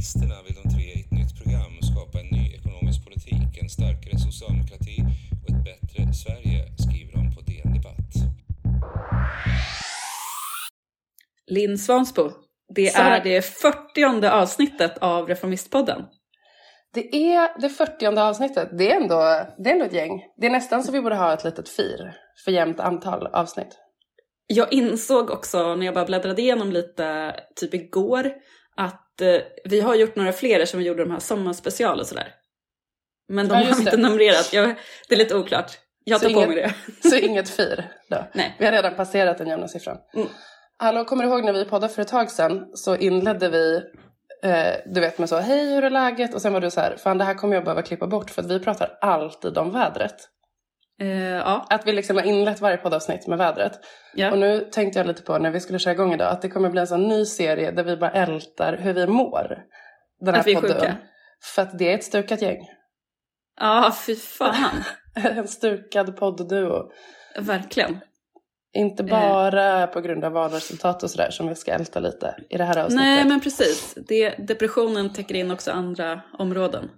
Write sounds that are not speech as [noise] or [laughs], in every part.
Reformisterna vill de tre i ett nytt program skapa en ny ekonomisk politik, en starkare socialdemokrati och ett bättre Sverige, skriver de på DN Debatt. Linn Svansbo, det Så- är det 40 avsnittet av Reformistpodden. Det är det 40 avsnittet. Det är, ändå, det är ändå ett gäng. Det är nästan så vi borde ha ett litet fir för jämnt antal avsnitt. Jag insåg också när jag bara bläddrade igenom lite, typ igår, att vi har gjort några fler som vi gjorde de här sommarspecial och sådär. Men de Ja, har inte det. numrerat. Jag, det är lite oklart. Jag Så tar på inget- mig det. [laughs] Så inget fir då. Nej. Vi har redan passerat den jämna siffran. Mm. Hallå, kommer du ihåg när vi poddade för ett tag sedan så inledde vi eh, du vet med så hej hur är läget? Och sen var du så här, fan det här kommer jag behöva klippa bort för att vi pratar alltid om vädret. Eh, ja. Att vi liksom har inlett varje poddavsnitt med vädret. ja. Och nu tänkte jag lite på när vi skulle köra igång idag att det kommer bli en sån ny serie där vi bara ältar hur vi mår. Den här Att vi är podden. sjuka. För att det är ett stukat gäng. Ja, fy fan. [laughs] en stukad poddduo. Verkligen. Inte bara på grund av valresultat och sådär som vi ska älta lite i det här avsnittet. Nej, men precis. Det, depressionen täcker in också andra områden.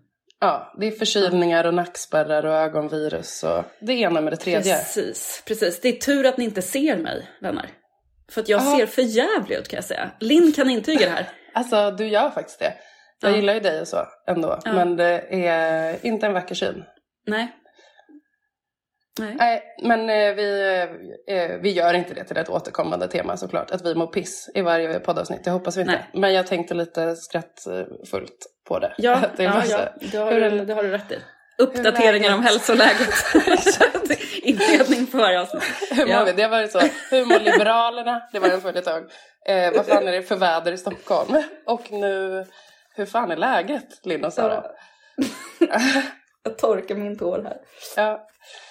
Ja, det är förkylningar och nackspärrar och ögonvirus och det ena med det tredje. Precis, precis. Det är tur att ni inte ser mig, vänner. För att jag Ja. ser för jävlig ut kan jag säga. Linn kan intyga det här. [laughs] Alltså, du gör faktiskt det. Jag Ja. gillar ju dig och så ändå, Ja. men det är inte en vacker syn. Nej. Nej. Nej, men eh, vi, eh, vi gör inte det till ett återkommande tema såklart. Att vi mår piss i varje poddavsnitt, det hoppas vi inte. Nej. Men jag tänkte lite skrattfullt på det. Ja, [laughs] det ja, ja det, har Hur du, det har du rätt i. Uppdateringar om hälsoläget. [laughs] [laughs] Inledning på varje avsnitt. Hur mår Ja. vi? Det har varit så. Hur mår Liberalerna? Det var en följetong. Eh, vad fan är det för väder i Stockholm? Och nu, hur fan är läget, Linn och Sara? Jag torkar min tår här. Ja.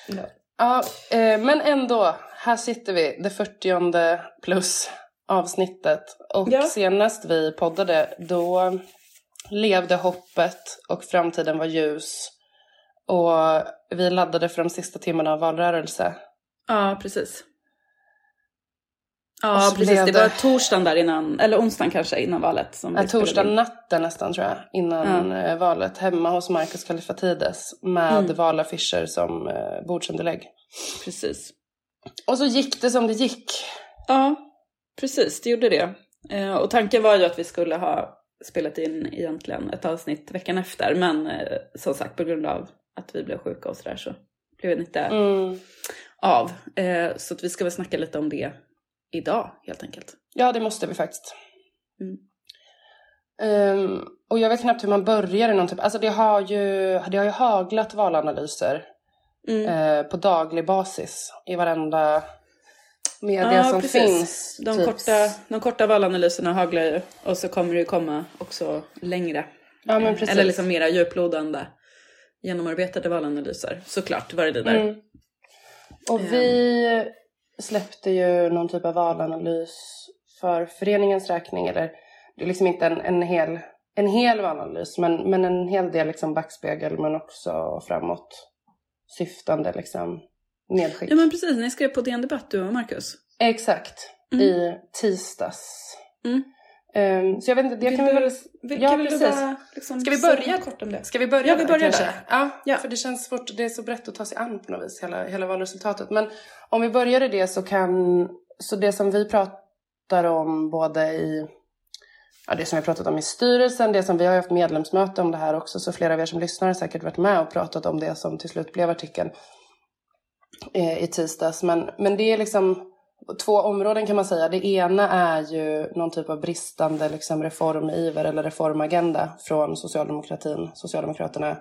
Ja. Ja, eh, men ändå, här sitter vi, det 40 plus avsnittet. Och Ja. senast vi poddade, då levde hoppet och framtiden var ljus. Och vi laddade för de sista timmarna av valrörelse. Ja, precis. Ja, precis. Det det- var torsdagen där innan, eller onsdagen kanske innan valet. Som Ja, torsdag natten nästan tror jag, innan eh, valet. Hemma hos Marcus Kallifatides med Mm. valaffischer som eh, bordsunderlägg. Precis. Och så gick det som det gick. Ja, precis. Det gjorde det. Eh, Och tanken var ju att vi skulle ha spelat in egentligen ett avsnitt veckan efter. Men eh, som sagt, på grund av att vi blev sjuka och sådär så blev det inte Mm. av. Eh, Så att vi ska väl snacka lite om det idag helt enkelt. Ja, det måste vi faktiskt. Mm. Ehm, och jag vet knappt hur man börjar i någon typ. Alltså det har ju, det har ju haglat valanalyser Mm. eh, på daglig basis i varenda media Ja, som precis. finns. De, typ. korta, de korta valanalyserna haglar ju och så kommer det ju komma också längre. Ja, men precis. Eller liksom mera djuplodande genomarbetade valanalyser. Såklart var det det där. Mm. Och Ehm. vi släppte ju någon typ av valanalys för föreningens räkning. Eller det är liksom inte en, en, hel, en hel valanalys men, men en hel del liksom backspegel men också framåt syftande liksom nedskick. Ja men precis, ni skrev på DN Debatt du och Marcus. Exakt. Mm. I tisdags. Mm. Ehm, så jag vet inte, det kan vi väl... Vill, Ja, precis. bara liksom Ska vi börja? kort om det? Ska vi börja Ja, vi börjar där. Ja, Ja. för det känns svårt. Det är så brett att ta sig an på något vis, hela, hela valresultatet. Men om vi börjar i det så kan... Så det som vi pratar om både i... Ja, det som vi har pratat om i styrelsen, det som vi har haft medlemsmöte om det här också. Så flera av er som lyssnar har säkert varit med och pratat om det som till slut blev artikeln eh, i tisdags. Men, men det är liksom två områden kan man säga. Det ena är ju någon typ av bristande liksom, reformiver eller reformagenda från socialdemokratin, Socialdemokraterna.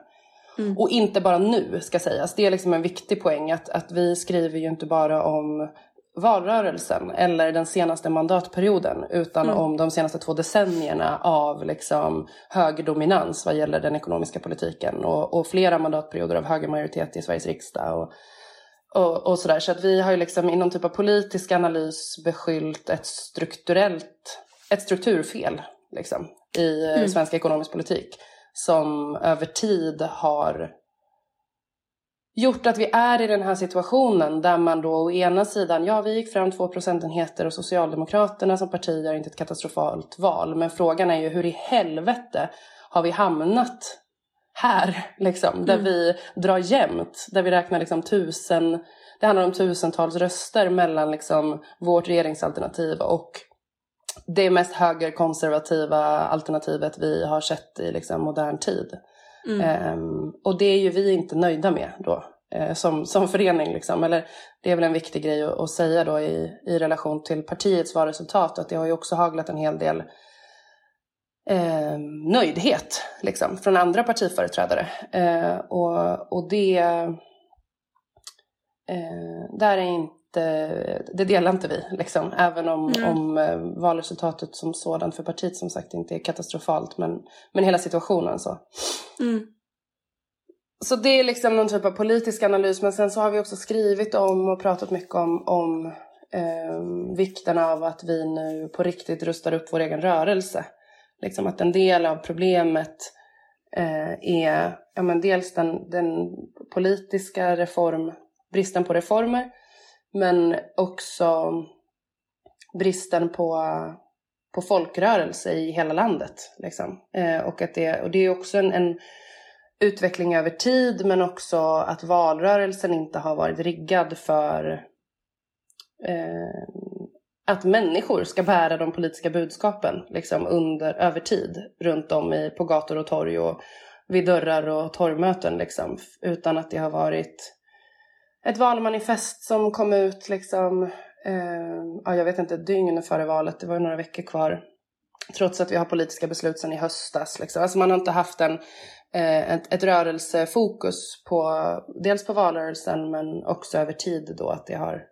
Mm. Och inte bara nu ska sägas. Det är liksom en viktig poäng att, att vi skriver ju inte bara om valrörelsen eller den senaste mandatperioden utan Mm. om de senaste två decennierna av liksom högerdominans vad gäller den ekonomiska politiken och, och flera mandatperioder av högermajoritet i Sveriges riksdag och, och, och sådär. Så att vi har ju liksom i någon typ av politisk analys beskyllt ett strukturellt, ett strukturfel liksom, i eh, Mm. svensk ekonomisk politik som över tid har gjort att vi är i den här situationen där man då å ena sidan, ja vi gick fram två procentenheter och Socialdemokraterna som parti gör inte ett katastrofalt val. Men frågan är ju hur i helvete har vi hamnat här, liksom, där mm. vi drar jämnt, där vi räknar liksom tusen, det handlar om tusentals röster mellan liksom vårt regeringsalternativ och det mest högerkonservativa alternativet vi har sett i liksom modern tid. Mm. Um, och det är ju vi inte nöjda med då uh, som, som förening. Liksom. Eller, det är väl en viktig grej att, att säga då i, i relation till partiets valresultat att det har ju också haglat en hel del eh, nöjdhet liksom, från andra partiföreträdare. Eh, och, och det... Eh, där är inte, det delar inte vi, liksom, även om, mm. om eh, valresultatet som sådant för partiet som sagt inte är katastrofalt. Men, men hela situationen så. Mm. Så det är liksom någon typ av politisk analys. Men sen så har vi också skrivit om och pratat mycket om, om eh, vikten av att vi nu på riktigt rustar upp vår egen rörelse. Liksom att en del av problemet eh, är ja, men dels den, den politiska reform, bristen på reformer men också bristen på, på folkrörelse i hela landet. Liksom. Eh, och, att det, och det är också en, en, utveckling över tid men också att valrörelsen inte har varit riggad för eh, att människor ska bära de politiska budskapen liksom under, över tid runt om i, på gator och torg och vid dörrar och torgmöten. Liksom, utan att det har varit ett valmanifest som kom ut liksom, eh, ja, jag vet inte, ett dygn före valet. Det var ju några veckor kvar. Trots att vi har politiska beslut sedan i höstas. Liksom. Alltså man har inte haft en, eh, ett, ett rörelsefokus på dels på valrörelsen men också över tid då att det har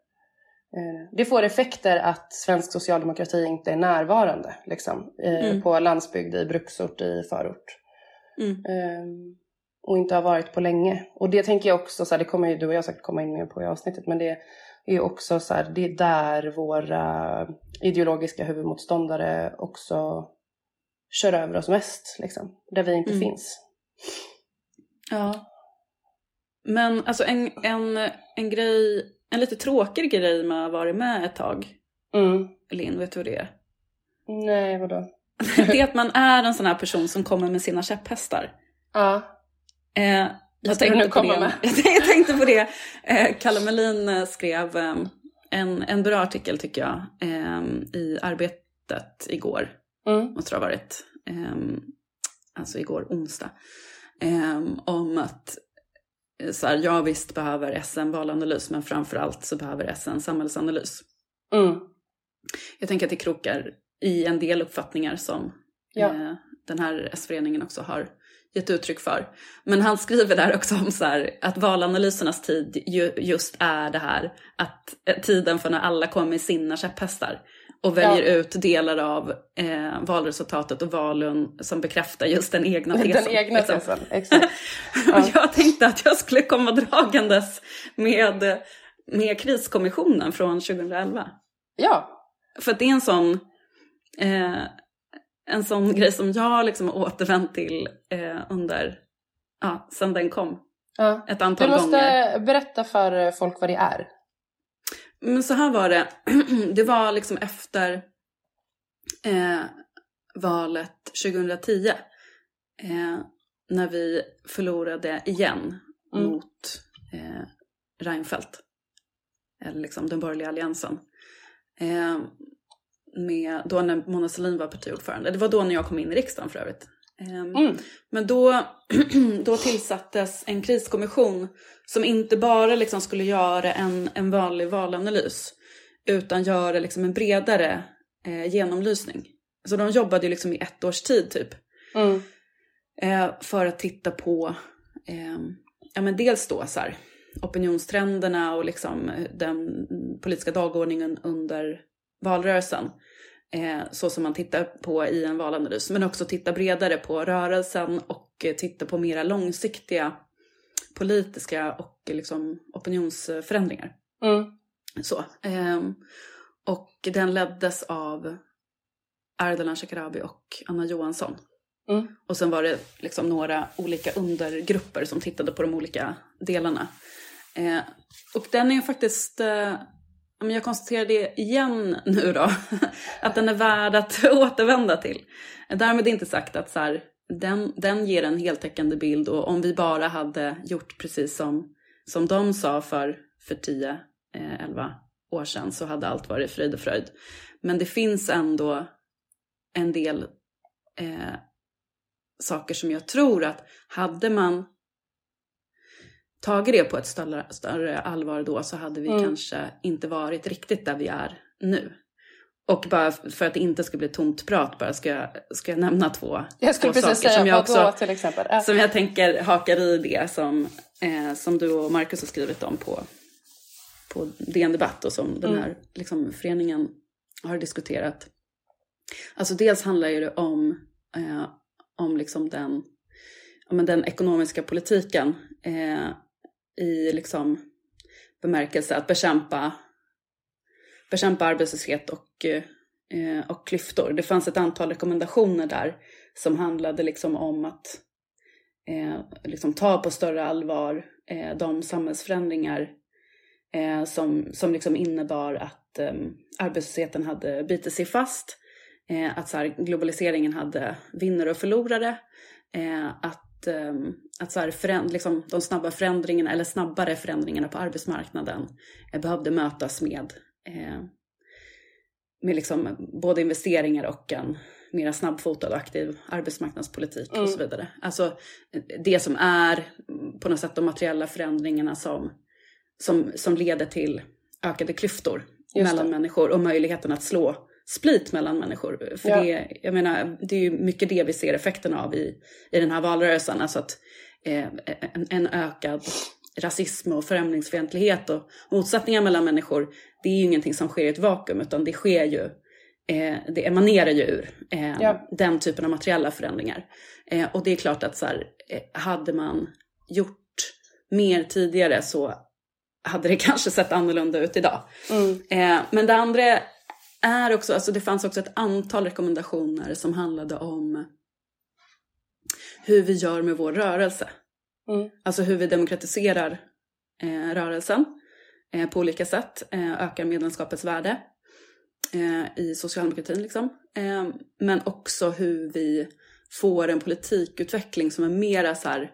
det får effekter att svensk socialdemokrati inte är närvarande liksom, mm. på landsbygd, i bruksort, i förort. Mm. Ehm, och inte har varit på länge. Och det tänker jag också, så här, det kommer ju du och jag säkert komma in mer på i avsnittet, men det är också så här, det är där våra ideologiska huvudmotståndare också kör över oss mest, liksom, där vi inte mm. finns. Ja. Men alltså en, en, en grej en lite tråkig grej med att ha varit med ett tag. Mm. Linn, vet du vad det är? Nej, vadå? [laughs] det är att man är en sån här person som kommer med sina käpphästar. Ja. Eh, jag, tänkte på det. Med. [laughs] jag tänkte på det. Eh, Kalle Melin eh, skrev eh, en, en bra artikel tycker jag eh, i Arbetet igår. Mm. Måste det ha varit. Eh, alltså igår onsdag. om att så här, ja visst behöver SN valanalys men framförallt så behöver SN samhällsanalys. Mm. Jag tänker att det krokar i en del uppfattningar som ja. eh, den här S-föreningen också har gett uttryck för. Men han skriver där också om så här, att valanalysernas tid ju, just är det här att eh, tiden för när alla kommer med sina käpphästar och väljer ja. ut delar av eh, valresultatet och valen som bekräftar just den egna tesen. Den egna liksom. tesen, [laughs] exakt. Ja. och jag tänkte att jag skulle komma dragandes med, med kriskommissionen från 2011. Ja. För att det är en sån, eh, en sån grej som jag liksom återvänt till eh, under, ja, sen den kom. Ja. Ett antal gånger. Du måste gånger. berätta för folk vad det är. Men så här var det. [clears throat] Det var liksom efter eh, valet 2010. Eh, när vi förlorade igen mm. mot eh, Reinfeldt. Eller liksom den borgerliga alliansen. Eh, med, då när Mona Sahlin var partiordförande. Det var då när jag kom in i riksdagen för övrigt. Ehm, mm. Men då, [clears throat] då tillsattes en kriskommission som inte bara liksom skulle göra en, en vanlig valanalys utan göra liksom en bredare eh, genomlysning. Så de jobbade ju liksom i ett års tid typ. Mm. Eh, för att titta på eh, ja, men dels då så här, opinionstrenderna och liksom den politiska dagordningen under valrörelsen så som man tittar på i en valanalys, men också titta bredare på rörelsen och eh, titta på mera långsiktiga politiska och liksom, opinionsförändringar. Mm. Så, eh, och den leddes av Ardalan Shekarabi och Anna Johansson. Mm. Och sen var det liksom några olika undergrupper som tittade på de olika delarna. Eh, och den är faktiskt, men jag konstaterar det igen nu då, [laughs] att den är värd att [laughs] återvända till. Därmed inte sagt att så här, den, den ger en heltäckande bild och om vi bara hade gjort precis som, som de sa för, för 10-11 eh, år sedan så hade allt varit frid och fröjd. Men det finns ändå en del eh, saker som jag tror att hade man tagit det på ett större, större allvar då så hade vi mm. kanske inte varit riktigt där vi är nu. Och bara för att det inte ska bli tomt prat bara ska jag, ska jag nämna två, jag två saker som jag också? Äh. som jag tänker hakar i det som, eh, som du och Marcus har skrivit om på, på DN Debatt och som den mm. här liksom, föreningen har diskuterat. Alltså dels handlar det om, eh, om liksom den, ja, men den ekonomiska politiken eh, i liksom bemärkelse att bekämpa, bekämpa arbetslöshet och, eh, och klyftor. Det fanns ett antal rekommendationer där som handlade liksom om att eh, liksom ta på större allvar eh, de samhällsförändringar eh, som, som liksom innebar att eh, arbetslösheten hade bitit sig fast, eh, att så här, globaliseringen hade vinnare och förlorare, eh, att, att så här, föränd, liksom, de snabba förändringarna, eller snabbare förändringarna på arbetsmarknaden eh, behövde mötas med, eh, med liksom både investeringar och en mera snabbfotad och aktiv arbetsmarknadspolitik mm. och så vidare. Alltså det som är på något sätt de materiella förändringarna som som, som leder till ökade klyftor Just mellan det. människor och möjligheten att slå split mellan människor. För ja. det, jag menar, det är ju mycket det vi ser effekten av i, i den här valrörelsen. Alltså att eh, en, en, ökad rasism och främlingsfientlighet och motsättningar mellan människor, det är ju ingenting som sker i ett vakuum utan det sker ju, eh, det emanerar ju ur eh, ja. den typen av materiella förändringar. Eh, och det är klart att så här, eh, hade man gjort mer tidigare så hade det [laughs] kanske sett annorlunda ut idag. Mm. Eh, men det andra är också, alltså det fanns också ett antal rekommendationer som handlade om hur vi gör med vår rörelse. Mm. Alltså hur vi demokratiserar eh, rörelsen eh, på olika sätt, eh, ökar medlemskapets värde eh, i socialdemokratin liksom. Eh, men också hur vi får en politikutveckling som är mera så här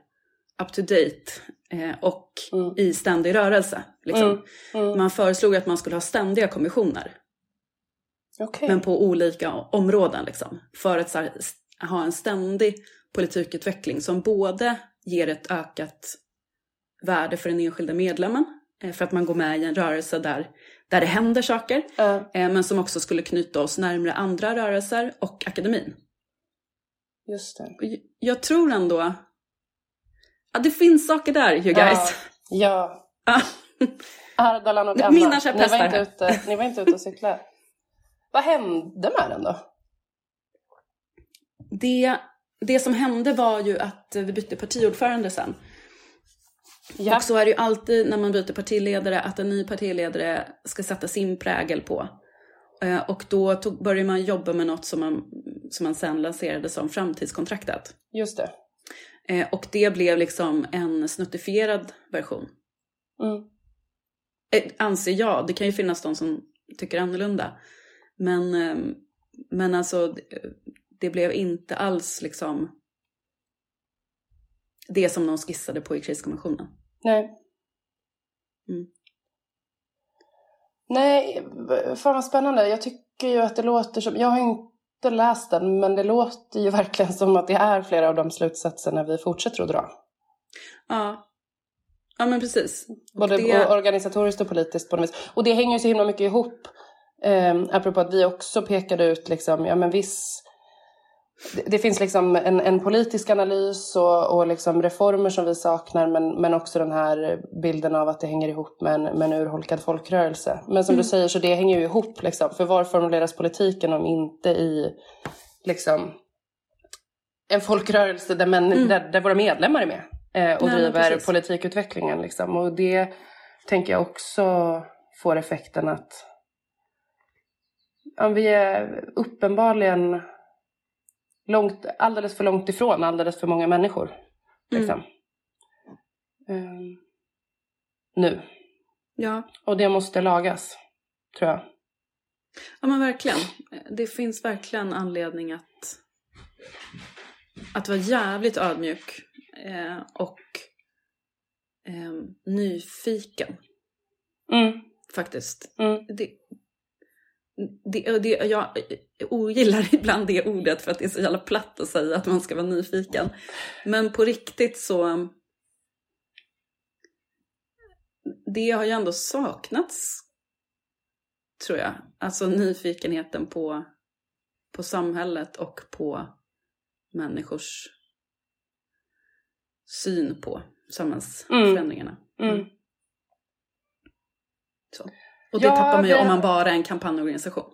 up to date eh, och mm. i ständig rörelse. Liksom. Mm. Mm. Man föreslog att man skulle ha ständiga kommissioner. Okay. Men på olika områden liksom. För att här, ha en ständig politikutveckling som både ger ett ökat värde för den enskilda medlemmen, eh, för att man går med i en rörelse där, där det händer saker, uh. men som också skulle knyta oss närmare andra rörelser och akademin. Just det. Jag tror ändå Ja, det finns saker där you guys. Ja. ja. Ardalan och Anna, Mina ni var, inte ute, ni var inte ute och cyklade. Vad hände med den då? Det, det som hände var ju att vi bytte partiordförande sen. Ja. Och så är det ju alltid när man byter partiledare att en ny partiledare ska sätta sin prägel på. Eh, och då tog, började man jobba med något som man, som man sen lanserade som framtidskontraktet. Just det. Eh, och det blev liksom en snuttifierad version. Mm. Eh, anser jag. Det kan ju finnas de som tycker annorlunda. Men, eh, men alltså, det blev inte alls liksom det som de skissade på i kriskommissionen. Nej. Mm. Nej, fan vad spännande. Jag tycker ju att det låter som, jag har inte inte läst den, men det låter ju [laughs] verkligen som att det är flera av de slutsatserna vi fortsätter att dra. Ja, ja men precis. Både det... organisatoriskt och politiskt på något vis. Och det hänger ju så himla mycket ihop. Eh, apropå att vi också pekade ut liksom, ja men viss det finns liksom en, en politisk analys och, och liksom reformer som vi saknar men, men också den här bilden av att det hänger ihop med en, med en urholkad folkrörelse. Men som mm. du säger så det hänger ju ihop liksom. För var formuleras politiken om inte i liksom en folkrörelse där, men, mm. där, där våra medlemmar är med eh, och Nej, driver politikutvecklingen. Liksom. Och det tänker jag också får effekten att ja, vi är uppenbarligen långt, alldeles för långt ifrån alldeles för många människor. Liksom. Um, nu. Ja. Och det måste lagas, tror jag. Ja men verkligen. Det finns verkligen anledning att, att vara jävligt ödmjuk eh, och eh, nyfiken. Mm. Faktiskt. Mm. Det, det, det, jag ogillar [laughs] ibland det ordet för att det är så jävla platt att säga att man ska vara nyfiken. Men på riktigt så... Det har ju ändå saknats, tror jag. Alltså nyfikenheten på, på samhället och på människors syn på samhällsförändringarna. Mm. Så. Och det Ja, tappar man ju det- om man bara är en kampanjorganisation.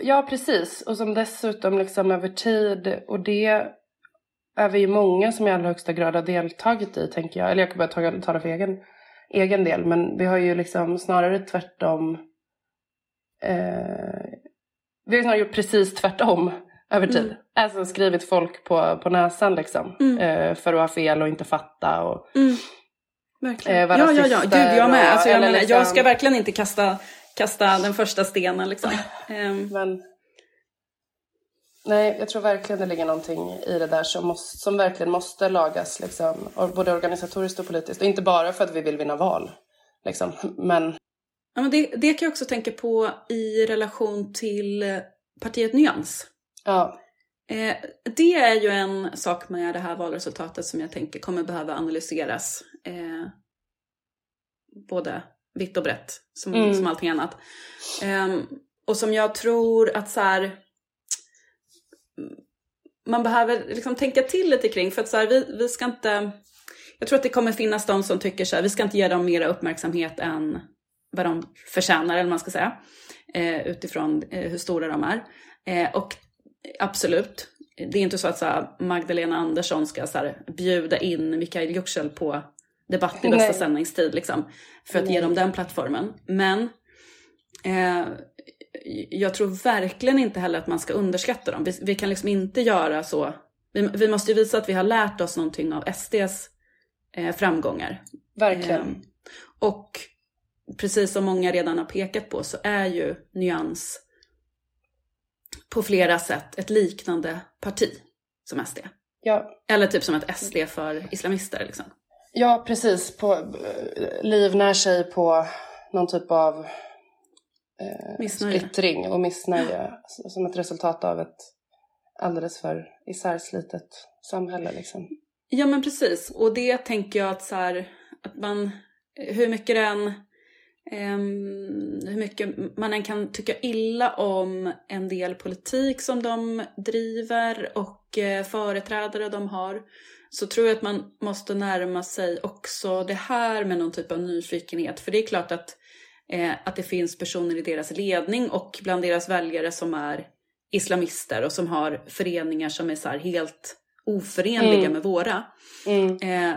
Ja, precis. Och som dessutom liksom över tid, och det är vi ju många som i allra högsta grad har deltagit i, tänker jag. Eller jag kan bara ta- tala för egen, egen del, men vi har ju liksom snarare tvärtom. Eh, vi har snarare gjort precis tvärtom över tid. Mm. Alltså skrivit folk på, på näsan liksom. Mm. Eh, för att ha fel och inte fatta. Och, Verkligen. Eh, ja, ja, ja. Gud, jag med. Alltså, jag, menar, liksom- jag ska verkligen inte kasta, kasta den första stenen liksom. [laughs] Ehm, Men nej, jag tror verkligen det ligger någonting i det där som, måste, som verkligen måste lagas, liksom, både organisatoriskt och politiskt. Och inte bara för att vi vill vinna val, liksom. [laughs] men ja, men det, det kan jag också tänka på i relation till eh, partiet Nyans. ja, Eh, det är ju en sak med det här valresultatet som jag tänker kommer behöva analyseras. Eh, både vitt och brett, som, Mm. som allting annat. Ehm, och som jag tror att så här, man behöver liksom tänka till lite kring. För att så här, vi, vi ska inte... Jag tror att det kommer finnas de som tycker så här, vi ska inte ge dem mera uppmärksamhet än vad de förtjänar, eller vad man ska säga. Eh, utifrån eh, hur stora de är. Eh, och absolut, det är inte så att så här, Magdalena Andersson ska så här, bjuda in Mikael Yüksel på debatt i bästa Nej. sändningstid liksom, för att ge Nej. dem den plattformen. Men eh, jag tror verkligen inte heller att man ska underskatta dem. Vi, vi kan liksom inte göra så. Vi, vi måste ju visa att vi har lärt oss någonting av SDs eh, framgångar. verkligen. Ehm, och precis som många redan har pekat på så är ju Nyans på flera sätt ett liknande parti som SD. Ja, Eller typ som ett SD för islamister liksom. Ja, precis. På, eh, livnär sig på någon typ av eh, Missnöje. splittring och missnöje som ett resultat av ett alldeles för isärslitet samhälle. Liksom. Ja men precis, och det tänker jag att så här, att man, hur mycket den, ehm, hur mycket man än kan tycka illa om en del politik som de driver och eh, företrädare de har, så tror jag att man måste närma sig också det här med någon typ av nyfikenhet. För det är klart att, eh, att det finns personer i deras ledning och bland deras väljare som är islamister och som har föreningar som är så helt oförenliga Mm. med våra. Mm. Eh,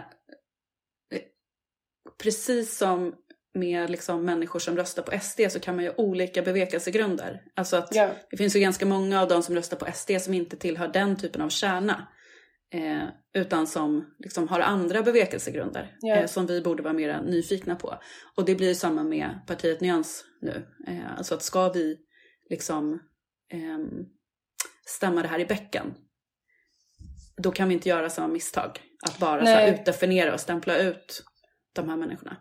precis som med liksom människor som röstar på SD så kan man ju ha olika bevekelsegrunder. Alltså att Ja. det finns ju ganska många av de som röstar på SD som inte tillhör den typen av kärna. Eh, utan som liksom har andra bevekelsegrunder Ja. eh, som vi borde vara mer nyfikna på. Och det blir samma med partiet Nyans nu. Eh, alltså att ska vi liksom ehm, stämma det här i bäcken då kan vi inte göra samma misstag. Att bara så här, utdefiniera och stämpla ut de här människorna.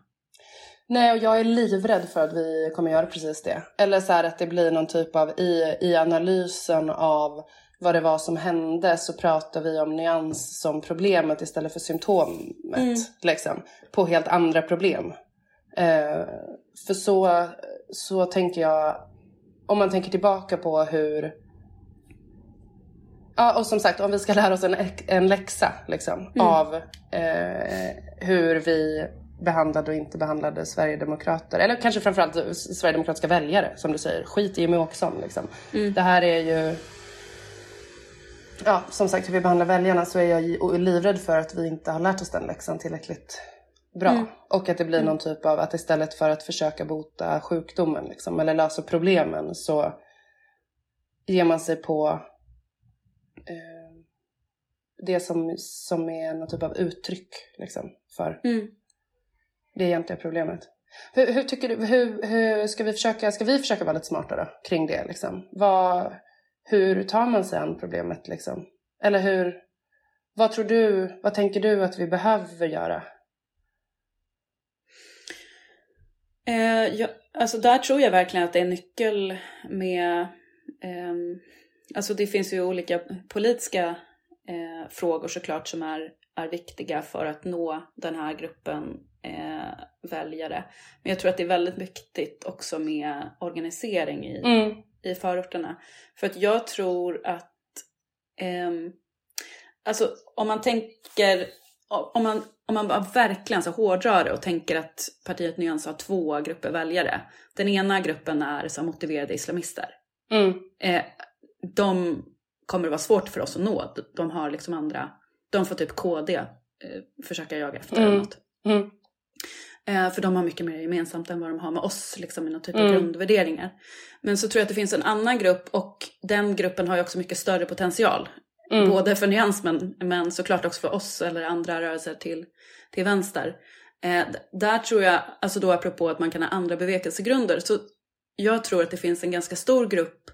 Nej, och jag är livrädd för att vi kommer göra precis det. Eller så här att det blir någon typ av, i, i analysen av vad det var som hände så pratar vi om nyans som problemet istället för symptomet. Mm. Liksom, på helt andra problem. Eh, för så, så tänker jag, om man tänker tillbaka på hur Ja, och som sagt, om vi ska lära oss en, en läxa liksom, av eh, hur vi behandlade och inte behandlade Sverigedemokrater. Eller kanske framförallt Sverigedemokratiska väljare, som du säger. Skit i Jimmie Åkesson. Liksom. Det här är ju... Ja, som sagt, hur vi behandlar väljarna så är jag livrädd för att vi inte har lärt oss den läxan tillräckligt bra. Och att det blir någon typ av att istället för att försöka bota sjukdomen liksom, eller lösa problemen så ger man sig på eh, det som, som är någon typ av uttryck liksom, för Mm. det egentliga problemet. Hur, hur tycker du, hur, hur ska vi försöka, ska vi försöka vara lite smartare kring det liksom? Vad, hur tar man sig an problemet liksom? Eller hur, vad tror du, vad tänker du att vi behöver göra? Eh, ja, alltså där tror jag verkligen att det är nyckel med... ehm, alltså det finns ju olika politiska eh, frågor såklart som är, är viktiga för att nå den här gruppen eh, väljare. Men jag tror att det är väldigt viktigt också med organisering i, Mm. I förorterna. För att jag tror att ehm, alltså om man tänker om man, om man bara verkligen så hårdrar det och tänker att partiet Nyans har två grupper väljare. Den ena gruppen är så motiverade islamister. Mm. Eh, de kommer det vara svårt för oss att nå. De har liksom andra, de får typ KD eh, försöka jaga efter Mm. eller något. Mm. Eh, för de har mycket mer gemensamt än vad de har med oss, liksom i någon typ av Mm. grundvärderingar. Men så tror jag att det finns en annan grupp och den gruppen har ju också mycket större potential. Mm. Både för nyans men, såklart också för oss eller andra rörelser till, till vänster. Eh, där tror jag, alltså då apropå att man kan ha andra bevekelsegrunder, så jag tror att det finns en ganska stor grupp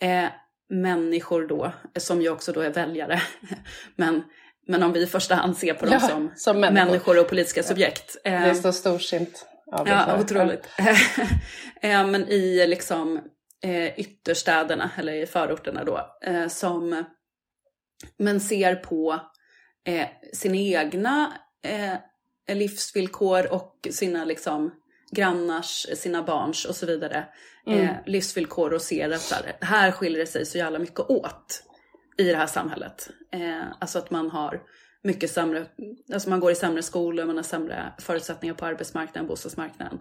eh, människor då, som ju också då är väljare. [laughs] men, men om vi i första hand ser på dem Ja, som, som människor. människor och politiska subjekt. Det Eh, är så storsint av Ja, jag. otroligt. [laughs] eh, men i liksom eh, ytterstäderna, eller i förorterna då, som men ser på sina egna livsvillkor och sina liksom grannars, sina barns och så vidare Mm. livsvillkor och ser att här, här skiljer det sig så jävla mycket åt i det här samhället. Eh, alltså att man har mycket sämre, alltså man går i sämre skolor, man har sämre förutsättningar på arbetsmarknaden, bostadsmarknaden.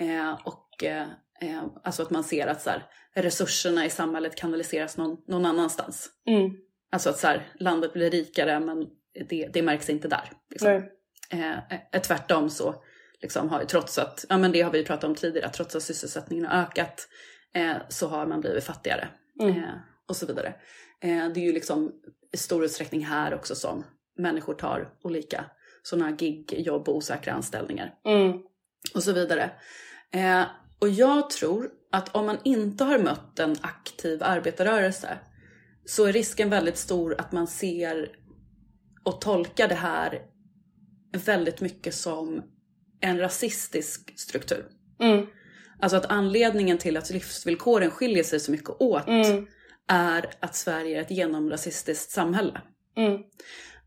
Eh, och eh, eh, alltså att man ser att så här, resurserna i samhället kanaliseras någon, någon annanstans. Mm. Alltså att så här, landet blir rikare men det, det märks inte där. Liksom. Nej. Eh, eh, tvärtom så liksom har trots att, ja men det har vi pratat om tidigare, trots att sysselsättningen har ökat eh, så har man blivit fattigare. Mm. Eh, och så vidare. Eh, det är ju liksom i stor utsträckning här också som människor tar olika sådana gig, jobb och osäkra anställningar Mm. och så vidare. Eh, och jag tror att om man inte har mött en aktiv arbetarrörelse så är risken väldigt stor att man ser och tolkar det här väldigt mycket som en rasistisk struktur. Mm. Alltså att anledningen till att livsvillkoren skiljer sig så mycket åt Mm. Är att Sverige är ett genomrasistiskt samhälle. Mm.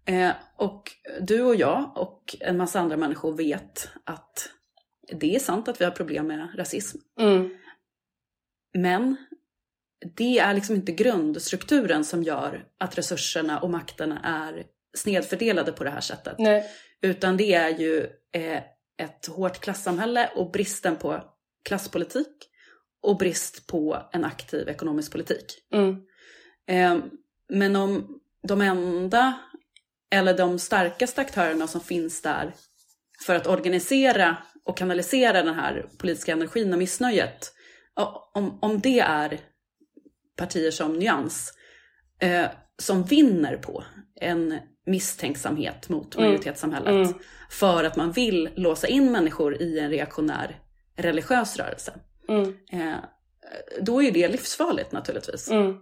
Eh, och du och jag och en massa andra människor vet att det är sant att vi har problem med rasism. Mm. Men det är liksom inte grundstrukturen som gör att resurserna och makterna är snedfördelade på det här sättet. Nej. Utan det är ju eh, ett hårt klassamhälle och bristen på klasspolitik och brist på en aktiv ekonomisk politik. Mm. Eh, men om de enda eller de starkaste aktörerna som finns där för att organisera och kanalisera den här politiska energin och missnöjet, om, om det är partier som Nyans, eh, som vinner på en misstänksamhet mot Mm. majoritetssamhället Mm. för att man vill låsa in människor i en reaktionär religiös rörelse, Mm. eh, då är det livsfarligt naturligtvis. Mm.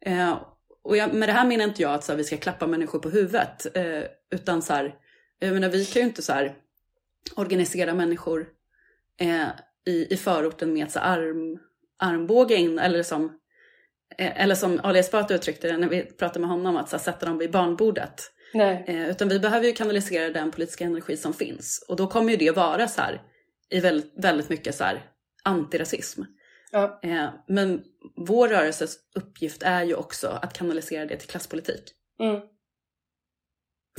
Eh, och jag, med det här menar inte jag att så här, vi ska klappa människor på huvudet. Eh, utan så här, jag menar, vi kan ju inte så här, organisera människor eh, i, i förorten med så arm, armbåge in. Eller som, eh, eller som Ali Esbati uttryckte det när vi pratade med honom, att så här, sätta dem vid barnbordet. Nej. Eh, utan vi behöver ju kanalisera den politiska energi som finns. Och då kommer ju det vara så här, i väldigt, väldigt mycket så här, antirasism. Ja. Eh, men vår rörelses uppgift är ju också att kanalisera det till klasspolitik. Mm.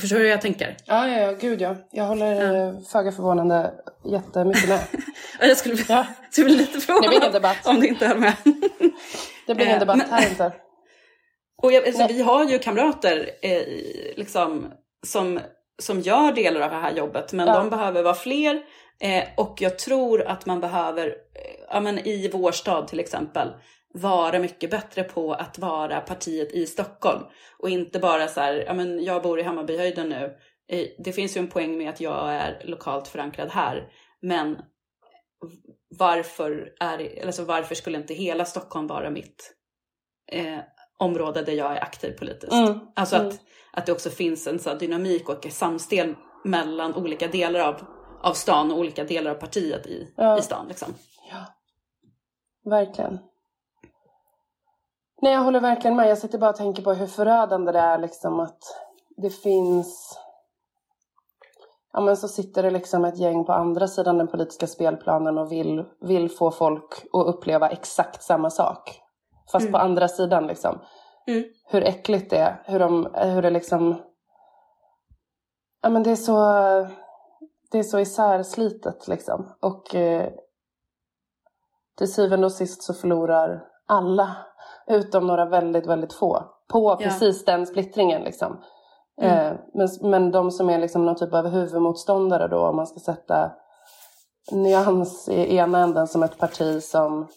Förstår du hur jag tänker? Ja, ja, ja, gud ja. Jag håller ja. föga förvånande jättemycket med. [laughs] Jag skulle, Ja. [laughs] skulle bli lite Det blir ingen förvånad debatt. om du inte höll med. [laughs] Det blir ingen Eh, debatt men- här inte. Och jag, alltså, vi har ju kamrater eh, liksom, som, som gör delar av det här jobbet, men Ja. de behöver vara fler. Eh, och jag tror att man behöver, eh, ja, men i vår stad till exempel, vara mycket bättre på att vara partiet i Stockholm. Och inte bara så här, ja men jag bor i Hammarbyhöjden nu. Eh, det finns ju en poäng med att jag är lokalt förankrad här. Men varför, är, alltså varför skulle inte hela Stockholm vara mitt eh, område där jag är aktiv politiskt? Mm. Alltså Mm. att, att det också finns en så dynamik och ett samspel mellan olika delar av, av stan och olika delar av partiet i, Ja. i stan. Liksom. Ja, verkligen. Nej, jag håller verkligen med. Jag sitter bara och tänker på hur förödande det är liksom att det finns... Ja, men så sitter det liksom ett gäng på andra sidan den politiska spelplanen och vill, vill få folk att uppleva exakt samma sak. Fast Mm. på andra sidan liksom. Mm. Hur äckligt det är. Hur, de, hur det liksom... Ja, men det är så... Det är så isärslitet liksom. Och eh, till syvende och sist så förlorar alla, utom några väldigt, väldigt få, på precis den splittringen. Liksom. Mm. Eh, men, men de som är liksom någon typ av huvudmotståndare då, om man ska sätta nyans i ena änden som ett parti som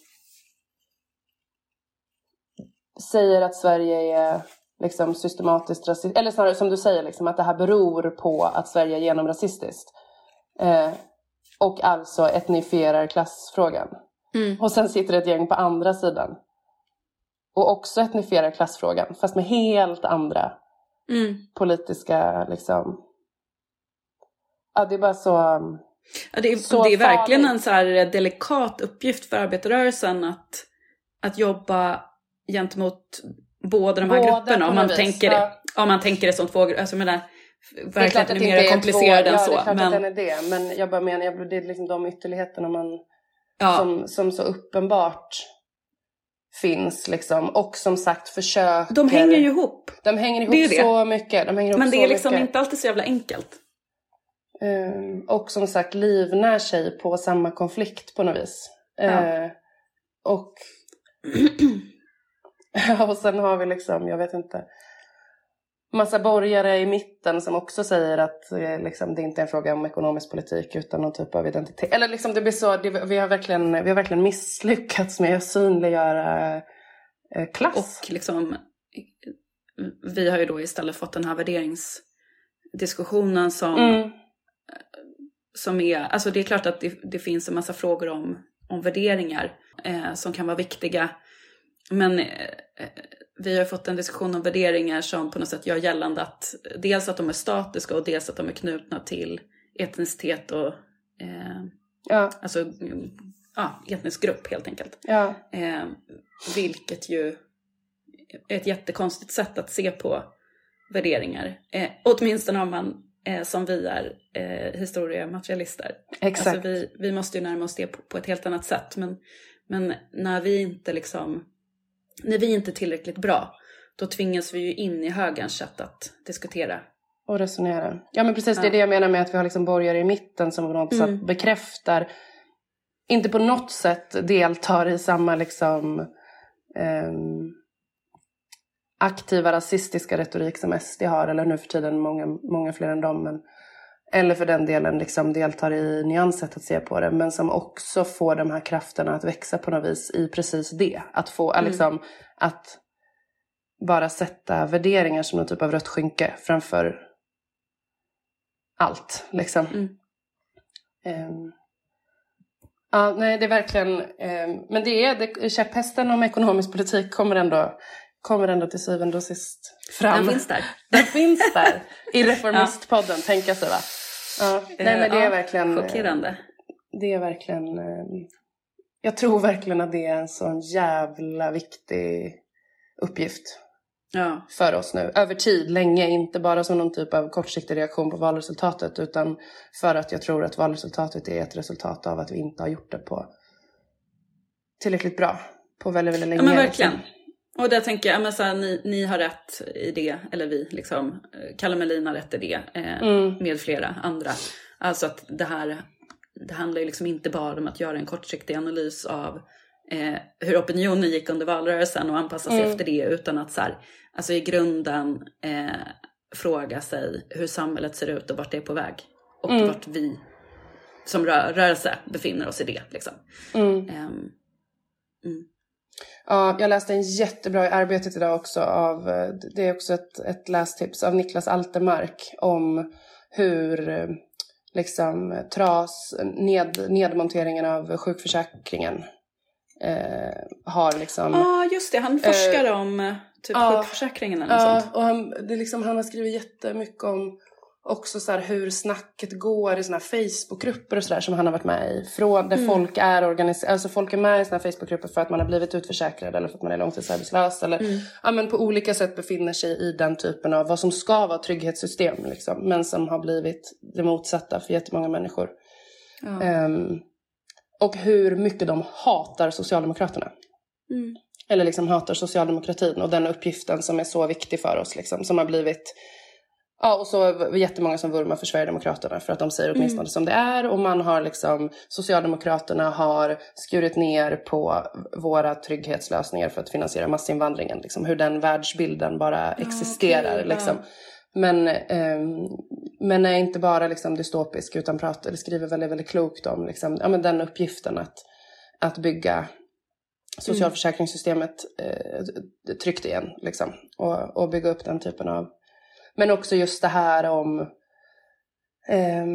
säger att Sverige är liksom systematiskt rasistiskt, eller snarare som du säger, liksom, att det här beror på att Sverige är genomrasistiskt. Eh, och alltså etnifierar klassfrågan. Mm. Och sen sitter det ett gäng på andra sidan. Och också etnifierar klassfrågan, fast med helt andra Mm. politiska liksom... Ja, det är bara så... Ja, det, är, Så det är verkligen farligt. en så här delikat uppgift för arbetarrörelsen att, att jobba gentemot båda de här Båda grupperna. Om man, vis, tänker ja. om man tänker det som två grupper. Alltså, menar, Det är mer är komplicerad två, än ja, så. det är klart men, att den är det. Men jag bara menar, det är liksom de ytterligheterna man, ja, som, som så uppenbart finns liksom. Och som sagt försöker... de hänger ju ihop. De hänger ihop det det. så mycket. De hänger ihop Men det är liksom mycket. inte alltid så jävla enkelt. Ehm, och som sagt livnär sig på samma konflikt på något vis. Ja. Eh, och, [clears throat] och sen har vi liksom, jag vet inte, massa borgare i mitten som också säger att eh, liksom, det inte är en fråga om ekonomisk politik utan någon typ av identitet. Eller liksom det blir så, det, vi, har verkligen, vi har verkligen misslyckats med att synliggöra eh, klass. Och liksom, vi har ju då istället fått den här värderingsdiskussionen som, Mm. som är, alltså det är klart att det, det finns en massa frågor om, om värderingar eh, som kan vara viktiga. Men eh, vi har fått en diskussion om värderingar som på något sätt gör gällande att dels att de är statiska och dels att de är knutna till etnicitet och eh, Ja, alltså, mm, ja, etnisk grupp helt enkelt. ja, Eh, vilket ju är ett jättekonstigt sätt att se på värderingar. Eh, åtminstone om man eh, som vi är eh, historiematerialister. exakt. Alltså vi, vi måste ju närma oss det på, på ett helt annat sätt. Men, men när vi inte liksom, när vi inte är tillräckligt bra, då tvingas vi ju in i högerns sätt att diskutera. Och resonera. Ja men precis, det är Ja. det jag menar med att vi har liksom borgare i mitten som på något Mm. sätt bekräftar, inte på något sätt deltar i samma liksom ehm, aktiva rasistiska retorik som SD har, eller nu för tiden många, många fler än dem. Men, eller för den delen liksom deltar i nyanssätt att se på det, men som också får de här krafterna att växa på något vis i precis det. Att få, Mm. liksom, att bara sätta värderingar som någon typ av rött skynke framför allt. Liksom. Mm. Ehm, ja, nej, det är verkligen... ehm, men det är det, käpphästen om ekonomisk politik kommer ändå, kommer ändå till syvende och sist fram. Den finns där. [laughs] Den finns där i [laughs] Reformistpodden, tänka sig va. Ja, nej, men det är Ja, verkligen... eh, Chockerande. Det är verkligen... ehm, jag tror verkligen att det är en sån jävla viktig uppgift Ja. för oss nu. Över tid, länge, inte bara som någon typ av kortsiktig reaktion på valresultatet utan för att jag tror att valresultatet är ett resultat av att vi inte har gjort det på tillräckligt bra på väldigt, väldigt länge. Ja men verkligen. liksom. Och där tänker jag, ja, men så här, ni, ni har rätt i det, eller vi, liksom. Kalle Melin har rätt i det, eh, Mm. med flera andra. Alltså att det här, det handlar ju liksom inte bara om att göra en kortsiktig analys av eh, hur opinionen gick under valrörelsen och anpassa sig Mm. efter det, utan att så här, alltså i grunden eh, fråga sig hur samhället ser ut och vart det är på väg. Och Mm. vart vi som rö- rörelse befinner oss i det. Liksom. Mm. Ehm, Ja, Ja, jag läste en jättebra i Arbetet idag också av, det är också ett, ett lästips av Niklas Altermark om hur liksom tras, ned, nedmonteringen av sjukförsäkringen eh, har liksom... Ja, ah, just det. Han forskar eh, om typ ah, sjukförsäkringen eller ja, sånt. och han, det liksom, han har skrivit jättemycket om också så hur snacket går i såna här Facebookgrupper och sådär som han har varit med i. Från, där mm. folk är organiserade, alltså folk är med i såna här Facebookgrupper för att man har blivit utförsäkrad eller för att man är långtidsarbetslös eller mm. ja, men på olika sätt befinner sig i den typen av vad som ska vara trygghetssystem liksom, men som har blivit det motsatta för jättemånga människor. Ja. Um, och hur mycket de hatar Socialdemokraterna. Mm. Eller liksom hatar socialdemokratin och den uppgiften som är så viktig för oss liksom, som har blivit Ja, och så är det jättemånga som vurmar för Sverigedemokraterna för att de säger åtminstone mm. som det är. Och man har liksom, Socialdemokraterna har skurit ner på våra trygghetslösningar för att finansiera massinvandringen. Liksom, hur den världsbilden bara existerar. Okay, liksom. Men, um, men är inte bara liksom dystopisk utan pratar, skriver väldigt, väldigt klokt om liksom, ja, men den uppgiften att, att bygga socialförsäkringssystemet eh, tryggt igen. Liksom, och, och bygga upp den typen av men också just det här om... Eh,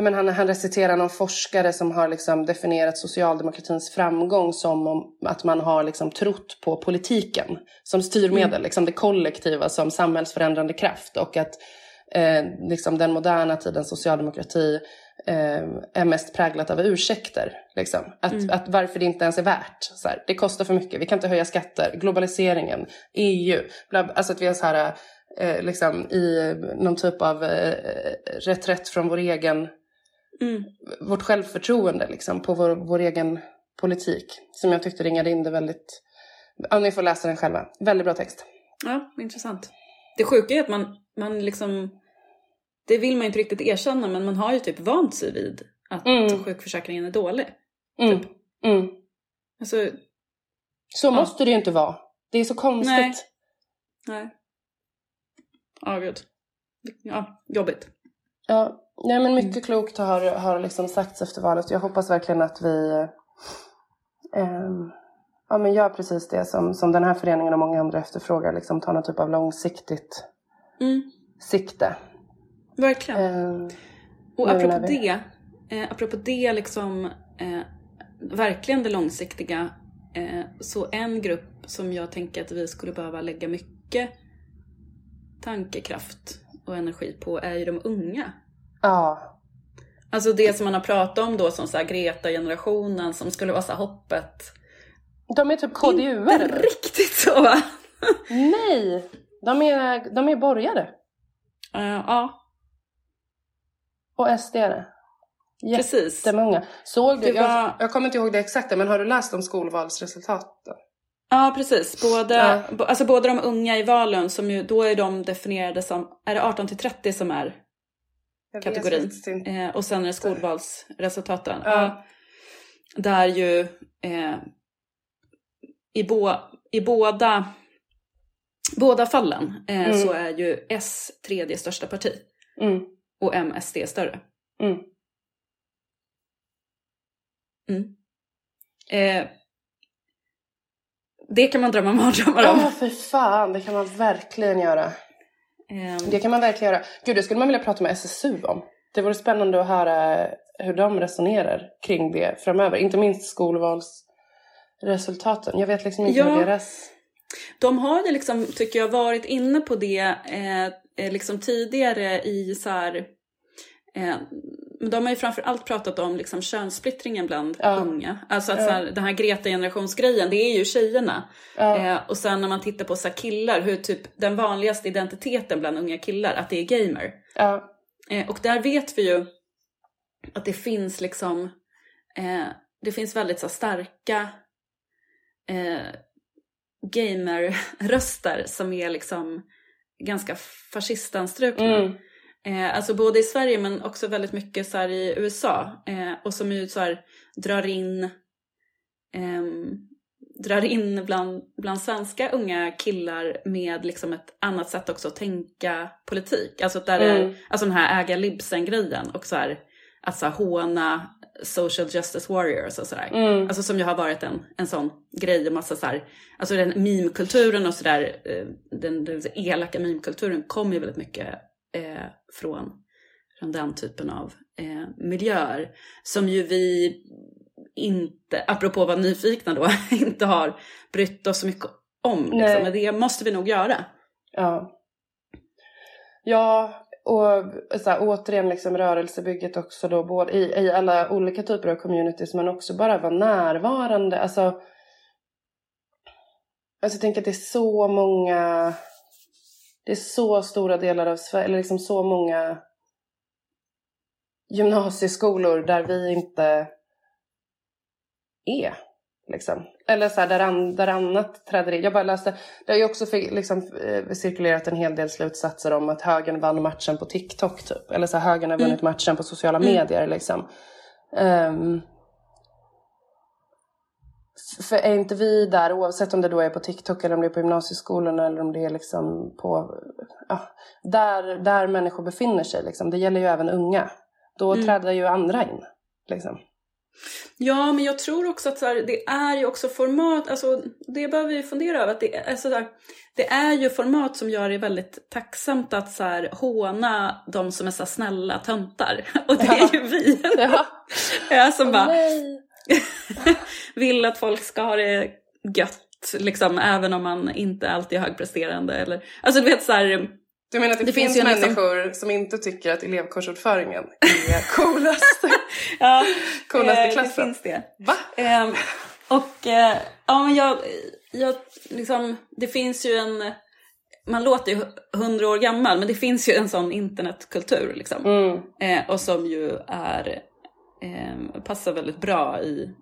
men han, han reciterar någon forskare som har liksom definierat socialdemokratins framgång som om att man har liksom trott på politiken som styrmedel, mm. liksom det kollektiva som samhällsförändrande kraft. Och att eh, liksom den moderna tidens socialdemokrati eh, är mest präglat av ursäkter. Liksom. Att, mm. att varför det inte ens är värt. Så här, det kostar för mycket, vi kan inte höja skatter, globaliseringen, EU. Bla, alltså att vi har så här eh, liksom, i någon typ av eh, reträtt från vår egen, mm. vårt självförtroende liksom, på vår, vår egen politik. Som jag tyckte ringade in det väldigt, ja ni får läsa den själva. Väldigt bra text. Ja, intressant. Det sjuka är att man, man liksom, det vill man inte riktigt erkänna men man har ju typ vant sig vid att mm. sjukförsäkringen är dålig. Mm. Typ. Mm. Alltså, så ja. måste det ju inte vara. Det är så konstigt. Nej. Nej. Ja, gud. Ja, jobbigt. Ja, nej men mycket klokt har, har liksom sagts efter valet. Jag hoppas verkligen att vi eh, ja, men gör precis det som, som den här föreningen och många andra efterfrågar. Liksom tar någon typ av långsiktigt mm. sikte. Verkligen. Eh, och apropå vi... det, eh, apropå det liksom, eh, verkligen det långsiktiga. Eh, så en grupp som jag tänker att vi skulle behöva lägga mycket tankekraft och energi på är ju de unga. Ja. Alltså det som man har pratat om då som så Greta-generationen som skulle vara så hoppet. De är typ KDU-are? Inte riktigt så va? Nej! De är, de är borgare. Uh, ja. Och SD-are. Jättemånga. Såg du? Var... Jag, jag kommer inte ihåg det exakta men har du läst om skolvalsresultaten? Ja, precis. Båda, ja. Alltså båda de unga i valen, som ju, då är de definierade som, är det 18 till 30 som är kategorin? Eh, och sen är det skolvalsresultaten. Ja. ja. Där ju eh, i, bo, i båda, båda fallen eh, mm. så är ju S tredje största parti. Mm. Och MSD större. Mm. Det kan man drömma mardrömmar om. Ja, för fan. Det kan man verkligen göra. Um... Det kan man verkligen göra. Gud, det skulle man vilja prata med SSU om. Det vore spännande att höra hur de resonerar kring det framöver. Inte minst skolvalsresultaten. Jag vet liksom inte ja. hur deras... De har ju liksom, tycker jag, varit inne på det eh, eh liksom tidigare i så här, eh, de har ju framförallt pratat om liksom könssplittringen bland ja. unga. Alltså att ja. så här, den här Greta-generationsgrejen, det är ju tjejerna. Ja. Eh, och sen när man tittar på så killar, hur typ den vanligaste identiteten bland unga killar, att det är gamer. Ja. Eh, och där vet vi ju att det finns liksom, eh, det finns väldigt så starka eh, gamer-röster som är liksom ganska fascistanstrukna. Mm. Eh, alltså både i Sverige men också väldigt mycket så i USA. Eh, och som ju så här, drar in eh, drar in bland, bland svenska unga killar med liksom ett annat sätt också att tänka politik. Alltså, där mm. är, alltså den här äga libsen grejen och så här, att så här, håna social justice warriors och sådär. Mm. Alltså som ju har varit en, en sån grej och massa så här, alltså den meme-kulturen och sådär, eh, den, den elaka meme-kulturen kommer ju väldigt mycket eh, från, från den typen av eh, miljöer. Som ju vi inte, apropå att vara nyfikna då, [laughs] inte har brytt oss så mycket om. Liksom. Men det måste vi nog göra. Ja. Ja, och så här, återigen liksom rörelsebygget också då, både i, i alla olika typer av communities men också bara vara närvarande. Alltså, alltså jag tänker att det är så många, det är så stora delar av Sverige, eller liksom så många gymnasieskolor där vi inte är. Liksom. Eller så här, där, an, där annat träder in. Jag bara läste, det har ju också fi- liksom, eh, cirkulerat en hel del slutsatser om att högern vann matchen på TikTok typ. Eller så här, högern har vunnit matchen på sociala Mm. medier liksom. F- för är inte vi där, oavsett om det då är på TikTok eller om det är på gymnasieskolorna eller om det är liksom på, ja, där, där människor befinner sig liksom. Det gäller ju även unga. Då Mm. träder ju andra in. Liksom. Ja, men jag tror också att så här, det är ju också format, alltså det behöver vi fundera över. Att det, är, alltså, så här, det är ju format som gör det väldigt tacksamt att så här, håna de som är så här, snälla töntar. [laughs] Och det är ju vi. Ja. [laughs] Ja, som bara Nej. [laughs] vill att folk ska ha det gött, liksom, även om man inte alltid är högpresterande. Eller, alltså du vet så här, Du menar att det, Det finns, finns liksom- människor som inte tycker att elevkursordföringen är [laughs] coolast, [laughs] ja, coolaste eh, det klassen? finns det. Va? Ehm, och eh, ja, men jag, jag, liksom, det finns ju en, man låter ju hundra år gammal, men det finns ju en sån internetkultur liksom. Mm. Eh, och som ju är, eh, passar väldigt bra i,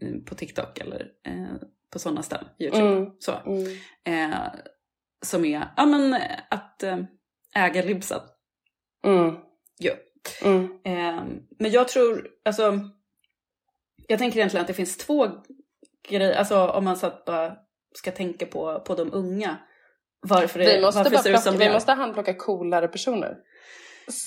i, på TikTok eller eh, på sådana ställen, YouTube. Mm. Så. Mm. Eh, som är, ja men att eh, äga libsen. Mm. Jo. Mm. Eh, men jag tror, alltså, jag tänker egentligen att det finns två grejer, alltså om man så bara ska tänka på, på de unga. Varför, det, Vi, måste varför bara plocka, vi måste handplocka coolare personer.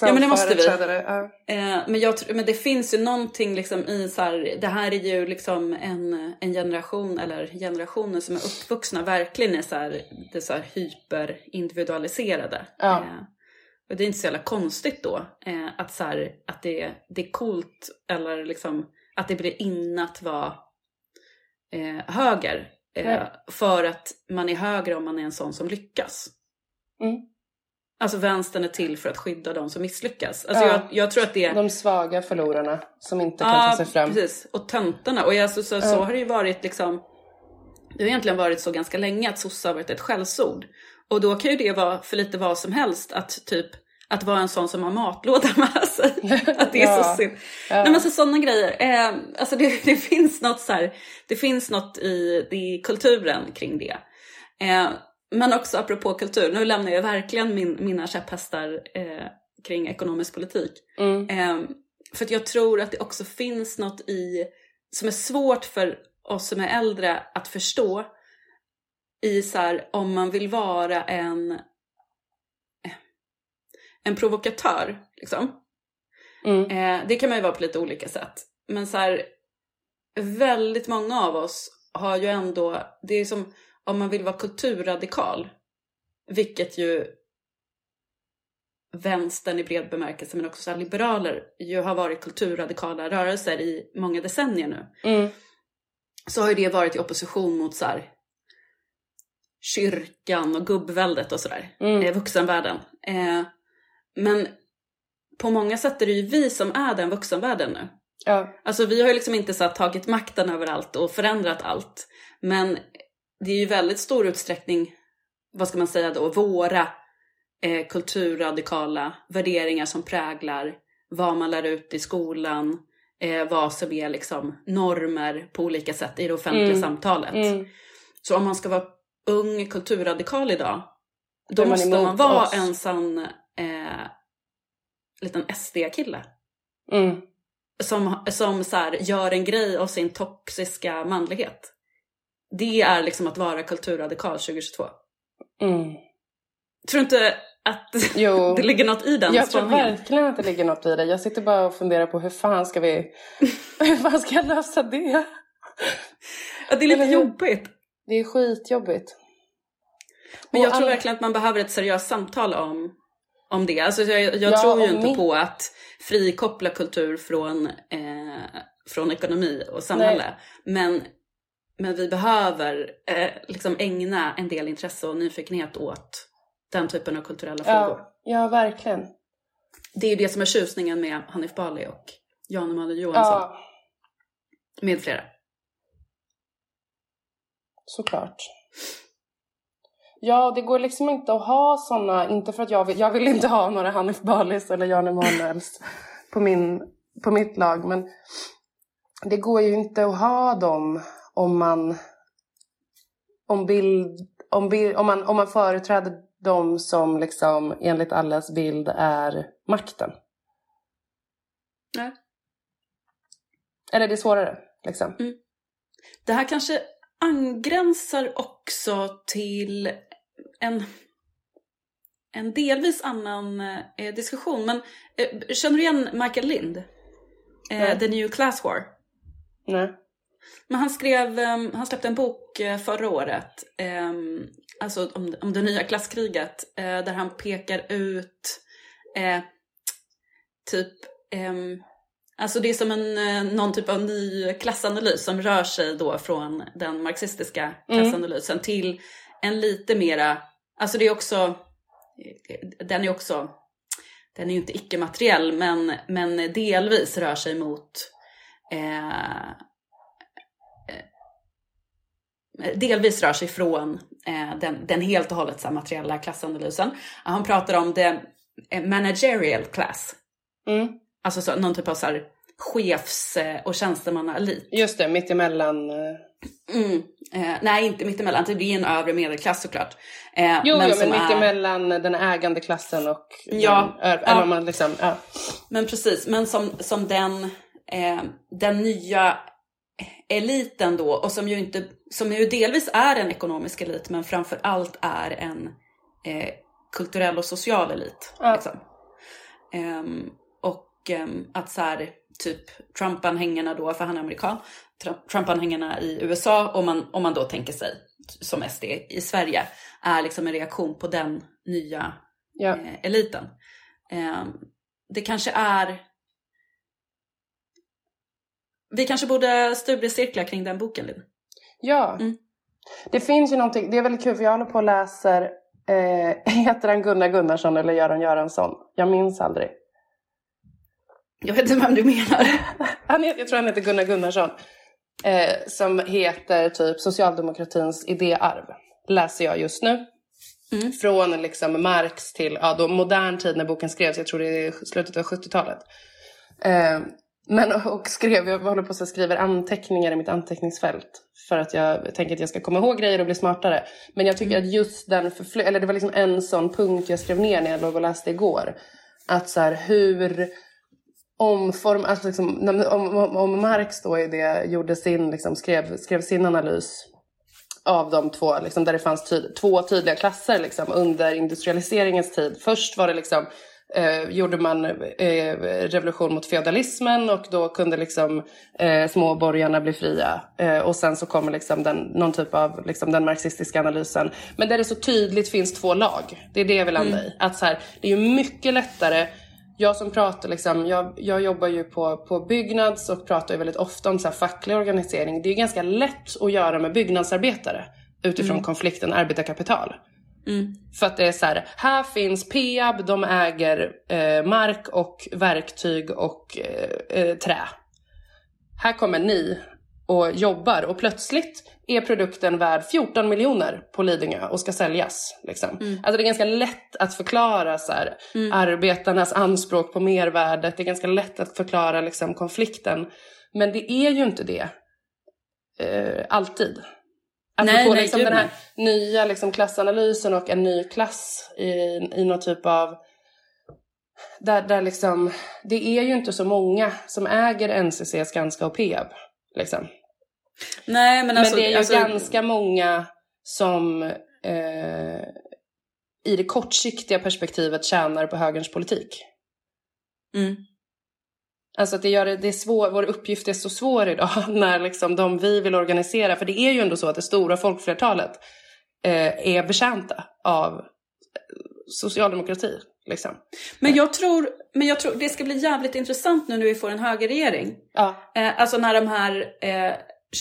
Ja, men det måste vi. Ja. Eh, men, jag, men det finns ju någonting liksom i så här, det här är ju liksom en, en generation eller generationer som är uppvuxna verkligen i så här, det så här hyperindividualiserade. Ja. Eh, och det är inte så jävla konstigt då eh, att, så här, att det, det är coolt eller liksom att det blir inne att vara eh, höger. Eh, för att man är högre om man är en sån som lyckas. Mm. Alltså vänstern är till för att skydda de som misslyckas. Alltså Ja. jag, jag tror att det De svaga förlorarna som inte kan ta sig fram. precis. Och töntarna. Och alltså, så, så Ja. har det ju varit liksom... Det har egentligen varit så ganska länge att sossa har varit ett skällsord. Och då kan ju det vara för lite vad som helst att typ att vara en sån som har matlåda [laughs] med sig. Att det är Ja. så synd. Ja. Nej men så sådana grejer. Eh, alltså det, det finns något så här, det finns något i, i kulturen kring det. Eh, men också apropå kultur, nu lämnar jag verkligen min, mina käpphästar eh, kring ekonomisk politik. Mm. Eh, för att jag tror att det också finns något i, som är svårt för oss som är äldre att förstå. I så här, om man vill vara en, eh, en provokatör. Liksom. Mm. Eh, det kan man ju vara på lite olika sätt. Men så här, väldigt många av oss har ju ändå, det är som om man vill vara kulturradikal, vilket ju vänstern i bred bemärkelse men också liberaler ju har varit kulturradikala rörelser i många decennier nu. Mm. Så har ju det varit i opposition mot så här, kyrkan och gubbväldet och sådär, Mm. eh, vuxenvärlden. Eh, men på många sätt är det ju vi som är den vuxenvärlden nu. Ja. Alltså vi har ju liksom inte så här, tagit makten över allt och förändrat allt. Men det är ju väldigt stor utsträckning, vad ska man säga då, våra eh, kulturradikala värderingar som präglar vad man lär ut i skolan, eh, vad som är liksom normer på olika sätt i det offentliga Mm. samtalet. Mm. Så om man ska vara ung kulturradikal idag, Då man måste man vara oss. en sån eh, liten SD-kille Mm. som, som så här, gör en grej av sin toxiska manlighet. Det är liksom att vara kulturradikal 2022. Mm. Tror inte att Jo. [laughs] det ligger något i den Jag tror verkligen att det ligger något i det. Jag sitter bara och funderar på hur fan ska vi... [laughs] hur fan ska jag lösa det? Ja, det är lite jobbigt. Det är skitjobbigt. Men Och jag tror alla- verkligen att man behöver ett seriöst samtal om, om det. Alltså jag jag Ja, tror ju inte mitt- på att frikoppla kultur från, eh, från ekonomi och samhälle. Men, men vi behöver eh, liksom ägna en del intresse och nyfikenhet åt den typen av kulturella frågor. Ja, ja, verkligen. Det är ju det som är tjusningen med Hanif Bali och Jan Emanuel Johansson Ja, med flera. såklart. Ja, det går liksom inte att ha såna, inte för att jag vill, jag vill inte ha några Hanif Balis eller Jan Emanuels på, min, på mitt lag, men det går ju inte att ha dem om man om bild, om, bild, om, man, om man företräder dem som liksom enligt allas bild är makten. Nej. Eller det är svårare liksom. Det här kanske angränsar också till en, en delvis annan eh, diskussion. Men eh, känner du igen Michael Lind? Eh. The New Class War. Nej. Men han skrev, ehm, han släppte en bok eh, förra året, ehm, alltså om, om det nya klasskriget, eh, där han pekar ut eh, typ, ehm, alltså det är som en, någon typ av ny klassanalys som rör sig då från den marxistiska Mm. klassanalysen till en lite mera, alltså det är också, den är också, den är ju inte icke-materiell men, men delvis rör sig mot eh, delvis rör sig från eh, den, den helt och hållet materiella klassanalysen. Han pratar om det eh, managerial class, Mm. alltså så, någon typ av så här, chefs eh, och tjänstemannaelit. Just det, mittemellan. Mm. Eh, nej, inte mittemellan, det blir en övre medelklass såklart. Eh, Jo, men, som men är- mittemellan den ägande klassen och Ja, den, eller ja. man liksom, ja. Men precis, men som, som den, eh, den nya eliten då, och som ju, inte, som ju delvis är en ekonomisk elit, men framför allt är en eh, kulturell och social elit. Ja. Liksom. Ehm, och ehm, att så här, typ Trump-anhängarna då, för han är amerikan, Trump- Trump-anhängarna i USA, om man, om man då tänker sig som SD i Sverige, är liksom en reaktion på den nya ja. eh, eliten. Eh, det kanske är... Vi kanske borde studiecirkla kring den boken, Linn. ja. Mm. Det finns ju någonting, det är väldigt kul för jag håller på och läser, eh, [laughs] heter han Gunnar Gunnarsson eller Göran Göransson? Jag minns aldrig. Jag vet inte vem du menar. [laughs] Han jag tror han heter Gunnar Gunnarsson. Eh, som heter typ Socialdemokratins idéarv. Läser jag just nu. Mm. Från liksom Marx till ja, då modern tid när boken skrevs. Jag tror det är slutet av 70-talet. Eh, men och skrev, jag håller på att skriva anteckningar i mitt anteckningsfält. För att jag tänker att jag ska komma ihåg grejer och bli smartare. Men jag tycker att just den förfly- eller det var liksom en sån punkt jag skrev ner när jag låg och läste igår. Att så här, hur omform, alltså liksom, om, om, om Marx då i det gjorde sin, liksom, skrev, skrev sin analys av de två, liksom, där det fanns tyd, två tydliga klasser liksom, under industrialiseringens tid. Först var det liksom, eh, gjorde man eh, revolution mot feodalismen och då kunde liksom, eh, småborgarna bli fria. Eh, och sen så kommer liksom den, någon typ av liksom, den marxistiska analysen. Men där det så tydligt finns två lag. Det är det jag vill landa i. Att så här, det är ju mycket lättare jag som pratar liksom, jag, jag jobbar ju på, på Byggnads och pratar ju väldigt ofta om så här facklig organisering. Det är ganska lätt att göra med byggnadsarbetare utifrån konflikten arbetarkapital. Mm. För att det är så här, här finns Peab, de äger eh, mark och verktyg och eh, eh, trä. Här kommer ni och jobbar och plötsligt är produkten värd 14 miljoner på Lidingö och ska säljas. Liksom. Alltså det är ganska lätt att förklara så här, arbetarnas anspråk på mervärdet. Det är ganska lätt att förklara liksom, konflikten. Men det är ju inte det eh, alltid. Nej, Apropå nej, liksom gud den här nej. nya liksom, klassanalysen och en ny klass i, i någon typ av där, där liksom, det är ju inte så många som äger NCC, Skanska och Peab. Liksom. Nej, men alltså... Men det är ju alltså, ganska många som eh, i det kortsiktiga perspektivet tjänar på högerns politik. Mm. Alltså att det gör det, det är svår, vår uppgift är så svår idag [laughs] när liksom de vi vill organisera, för det är ju ändå så att det stora folkflertalet eh, är betjänta av socialdemokrati. Liksom. Men jag tror, men jag tror det ska bli jävligt intressant nu när vi får en högerregering. Ja, Eh, alltså när de här eh,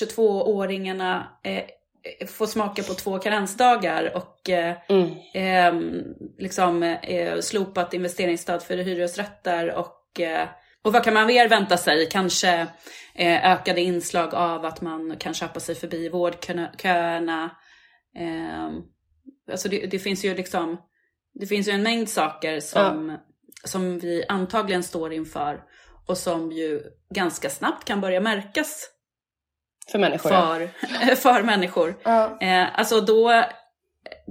22-åringarna eh, får smaka på två karensdagar och eh, mm. eh, liksom eh, slopat investeringsstöd för hyresrätter och, eh, och vad kan man mer vänta sig? Kanske eh, ökade inslag av att man kan köpa sig förbi vårdköerna. Eh, alltså det, det finns ju liksom, det finns ju en mängd saker som, som vi antagligen står inför och som ju ganska snabbt kan börja märkas för människor. ja. för, [laughs] för människor. Ja. Eh, alltså då,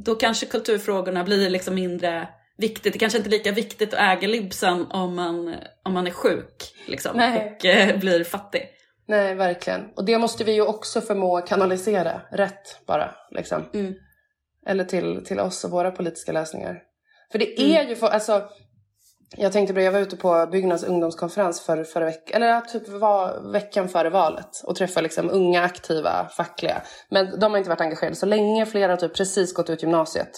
då kanske kulturfrågorna blir liksom mindre viktigt. Det kanske inte är lika viktigt att äga libsen om man, om man är sjuk liksom, Nej. och eh, blir fattig. Nej, verkligen. Och det måste vi ju också förmå kanalisera rätt bara. Liksom. Mm. Eller till, till oss och våra politiska lösningar. För det Mm. är ju, för, alltså, jag tänkte på det, jag var ute på Byggnads ungdomskonferens för, förra veckan, eller typ var veckan före valet och träffade liksom unga aktiva fackliga. Men de har inte varit engagerade så länge, flera har typ precis gått ut gymnasiet.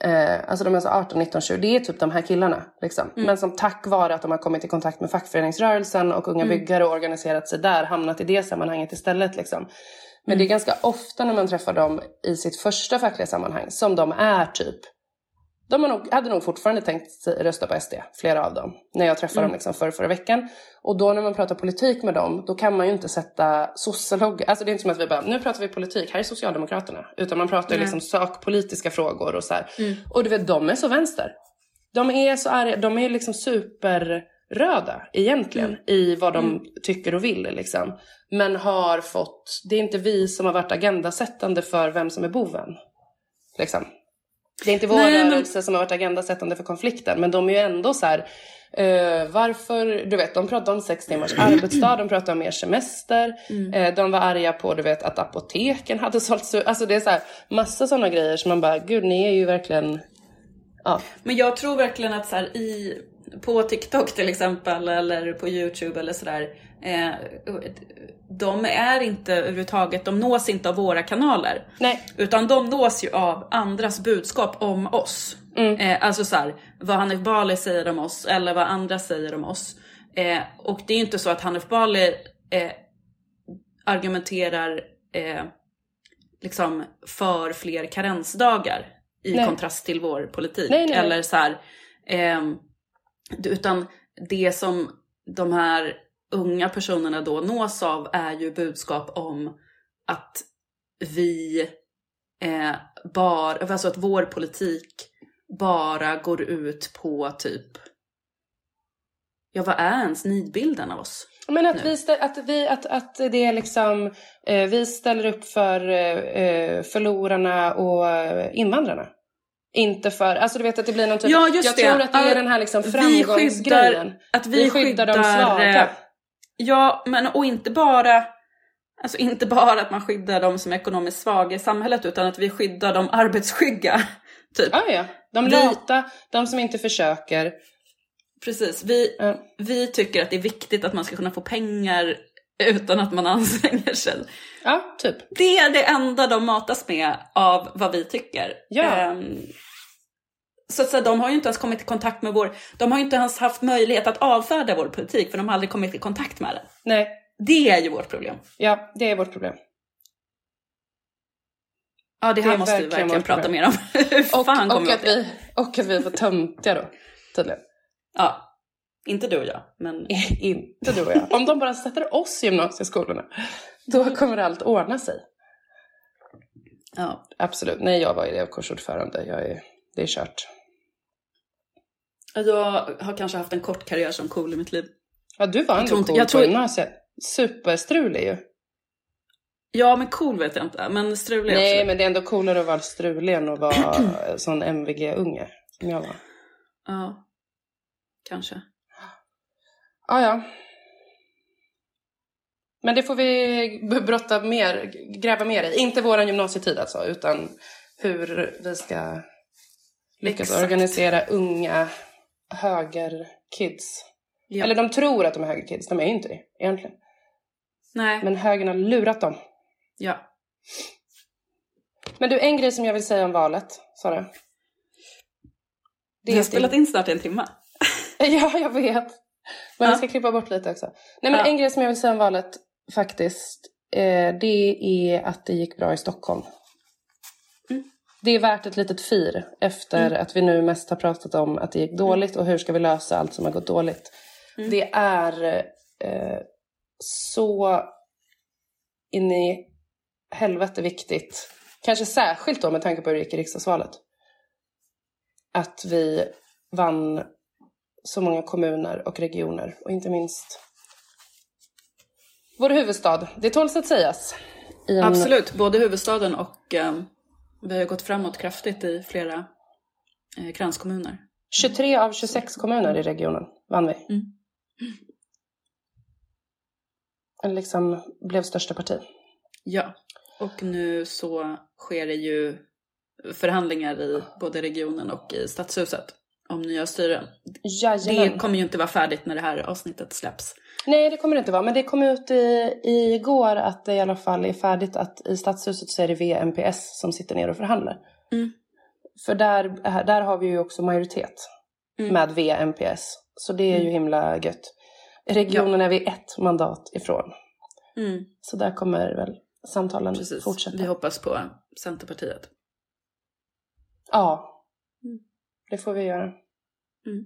Eh, alltså de är så 18, 19, 20, det är typ de här killarna. Liksom. Men som tack vare att de har kommit i kontakt med fackföreningsrörelsen och unga byggare och organiserat sig där hamnat i det sammanhanget istället. Liksom. Men det är ganska ofta när man träffar dem i sitt första fackliga sammanhang som de är typ de nog, hade nog fortfarande tänkt rösta på SD, flera av dem, när jag träffade dem liksom förra, förra veckan. Och då när man pratar politik med dem, då kan man ju inte sätta sosselogga. Alltså det är inte som att vi bara, nu pratar vi politik, här är Socialdemokraterna. Utan man pratar ju liksom sakpolitiska frågor och så här. Och du vet, de är så vänster. De är så arga, de är liksom superröda egentligen i vad de tycker och vill liksom. Men har fått, det är inte vi som har varit agendasättande för vem som är boven. Liksom. Det är inte vår Nej, men- rörelse som har varit agendasättande för konflikten, men de är ju ändå så här. eh, varför, du vet, de pratar om sex timmars [clears throat] arbetsdag, de pratar om mer semester, eh, de var arga på du vet, att apoteken hade sålt su- Alltså det är så här, massa sådana grejer som man bara, gud ni är ju verkligen, ja. Men jag tror verkligen att så här, i, på TikTok till exempel eller på YouTube eller sådär. Eh, de är inte överhuvudtaget, de nås inte av våra kanaler. Nej, Utan de nås ju av andras budskap om oss. Eh, alltså så här, vad Hanif Bali säger om oss eller vad andra säger om oss. Eh, och det är ju inte så att Hanif Bali argumenterar liksom för fler karensdagar i Nej. kontrast till vår politik. Nej, nej. Eller så här, ehm, utan det som de här unga personerna då nås av är ju budskap om att vi eh, bara, alltså att vår politik bara går ut på typ, ja vad är ens nidbilden av oss? men att Nu. vi, stä- att vi, att, att det är liksom, eh, vi ställer upp för eh, eh, förlorarna och eh, invandrarna. Inte för, alltså du vet att det blir någon typ, Ja, just jag det. tror att det är Ja, den här liksom vi framgångsgrejen. skyddar- Att vi, Vi skyddar de svaga. Ja, men och inte bara Alltså inte bara att man skyddar de som är ekonomiskt svaga i samhället utan att vi skyddar de arbetsskygga. [laughs] Typ. Ja, ja. De lata, de som inte försöker. Precis. Vi, Ja. vi tycker att det är viktigt att man ska kunna få pengar utan att man [laughs] anstränger sig. Ja, typ. Det är det enda de matas med av vad vi tycker. Ja. Ehm, så säga, de har ju inte ens kommit i kontakt med vår... De har ju inte ens haft möjlighet att avfärda vår politik för de har aldrig kommit i kontakt med den. Nej, Det är ju vårt problem. ja, det är vårt problem. Ja, det här Det måste vi verkligen verkligen vårt prata problem. mer om. [laughs] Hur Och, fan och, vi att vi, och att vi för töntiga då, tydligen. Ja, inte du och jag, men... [laughs] inte du och jag. Om de bara sätter oss i gymnasieskolorna, då kommer allt ordna sig. Ja. Absolut. Nej, jag var elevkursordförande. Jag är, det är kört. Jag har kanske haft en kort karriär som cool i mitt liv. Ja, du var ändå inte- cool jag på tror- gymnasiet. Superstrulig ju. Ja, men cool vet jag inte. Men strulig Nej, absolut. men det är ändå coolare att vara strulig än att vara [clears throat] sån MVG-unge som jag var. Ja, kanske. Ah, ja. Men det får vi brotta mer, gräva mer i. Inte våran gymnasietid alltså, utan hur vi ska lyckats Exakt. organisera unga högerkids. Ja. Eller de tror att de är högerkids, de är ju inte det egentligen. Nej, Men högern har lurat dem. ja. Men du, en grej som jag vill säga om valet, Sara. Vi har spelat in snart en timme. [laughs] Ja, jag vet. Men Ja. jag ska klippa bort lite också. Nej, men Ja. en grej som jag vill säga om valet faktiskt. Eh, det är att det gick bra i Stockholm. Det är värt ett litet fir efter Mm. att vi nu mest har pratat om att det gick dåligt och hur ska vi lösa allt som har gått dåligt. Mm. Det är eh, så in i helvete viktigt. Kanske särskilt då med tanke på hur det gick i riksdagsvalet. Att vi vann så många kommuner och regioner och inte minst vår huvudstad. Det tåls att sägas. En, Absolut, både huvudstaden och eh, vi har gått framåt kraftigt i flera eh, kranskommuner. 23 av 26 kommuner i regionen vann vi. Mm. En liksom blev största parti. Ja, och nu så sker det ju förhandlingar i både regionen och i stadshuset om nya styren. Jajamän. Det kommer ju inte vara färdigt när det här avsnittet släpps. Nej, det kommer det inte vara. Men det kom ut i, igår att det i alla fall är färdigt att i stadshuset så är det VMPS som sitter ner och förhandlar. Mm. För där, där har vi ju också majoritet Mm. med VMPS. Så det är ju himla gött. Regionen är vi ett mandat ifrån. Mm, Så där kommer väl samtalen precis. fortsätta. Vi hoppas på Centerpartiet. Ja, Mm. det får vi göra. Mm.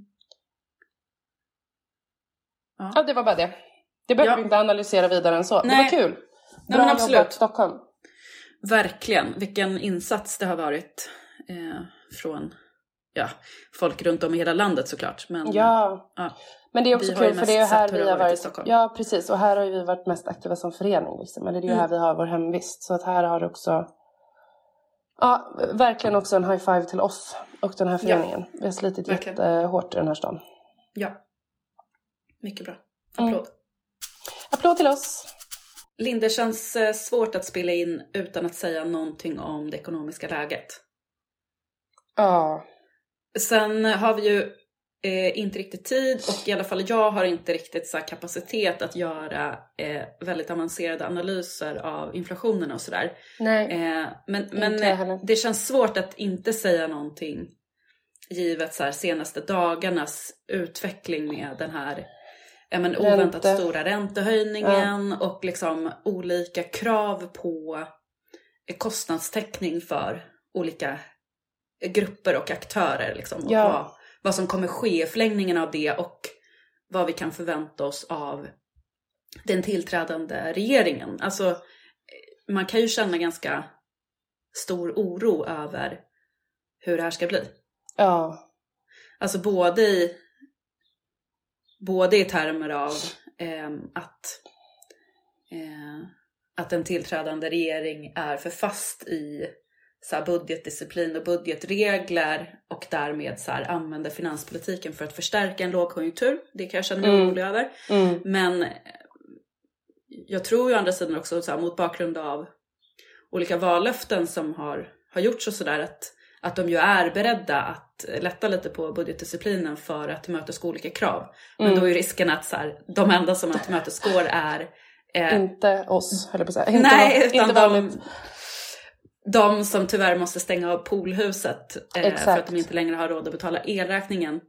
Ja. Ja, det var bara det. Det behöver vi inte analysera vidare än så. Nej. Det var kul. Bra absolut. jobbat Stockholm. Verkligen, vilken insats det har varit eh, från ja, folk runt om i hela landet såklart. Men Ja. ja. Men det är också kul för det är ju här vi har varit i varit. Stockholm. Ja precis och här har vi varit mest aktiva som förening. Liksom. Men det är ju Mm. här vi har vår hemvist. Så att här har det också. Ja verkligen också en high five till oss och den här Ja. föreningen. Vi har slitit Verkligen. jättehårt i den här stan. ja, mycket bra. Mm. Applåd. Applåd till oss. Linde, känns eh, svårt att spela in utan att säga någonting om det ekonomiska läget. Ja. Sen har vi ju eh, inte riktigt tid och i alla fall jag har inte riktigt så kapacitet att göra eh, väldigt avancerade analyser av inflationen och sådär. Nej. Eh, men men eh, det känns svårt att inte säga någonting givet så senaste dagarnas utveckling med den här ja, men, Ränte. oväntat stora räntehöjningen och liksom olika krav på eh, kostnadstäckning för olika grupper och aktörer. Liksom, och Ja. Vad, som kommer ske i förlängningen av det och vad vi kan förvänta oss av den tillträdande regeringen. Alltså, eh, man kan ju känna ganska stor oro över hur det här ska bli. Ja. Alltså både i, både i termer av ehm, att, eh, att en tillträdande regering är för fast i så budgetdisciplin och budgetregler och därmed så använder finanspolitiken för att förstärka en lågkonjunktur. Det kan jag känna mig Mm. orolig över. Mm. Men eh, jag tror ju å andra sidan också så här, mot bakgrund av olika vallöften som har, har gjorts och sådär att, att de ju är beredda att lätta lite på budgetdisciplinen för att tillmötesgå olika krav. Men Mm. då är ju risken att så här, de enda som man tillmötesgår är eh, Inte oss höll jag på att säga. Inte Nej, utan inte de, vanligt. De som tyvärr måste stänga av poolhuset eh, för att de inte längre har råd att betala elräkningen.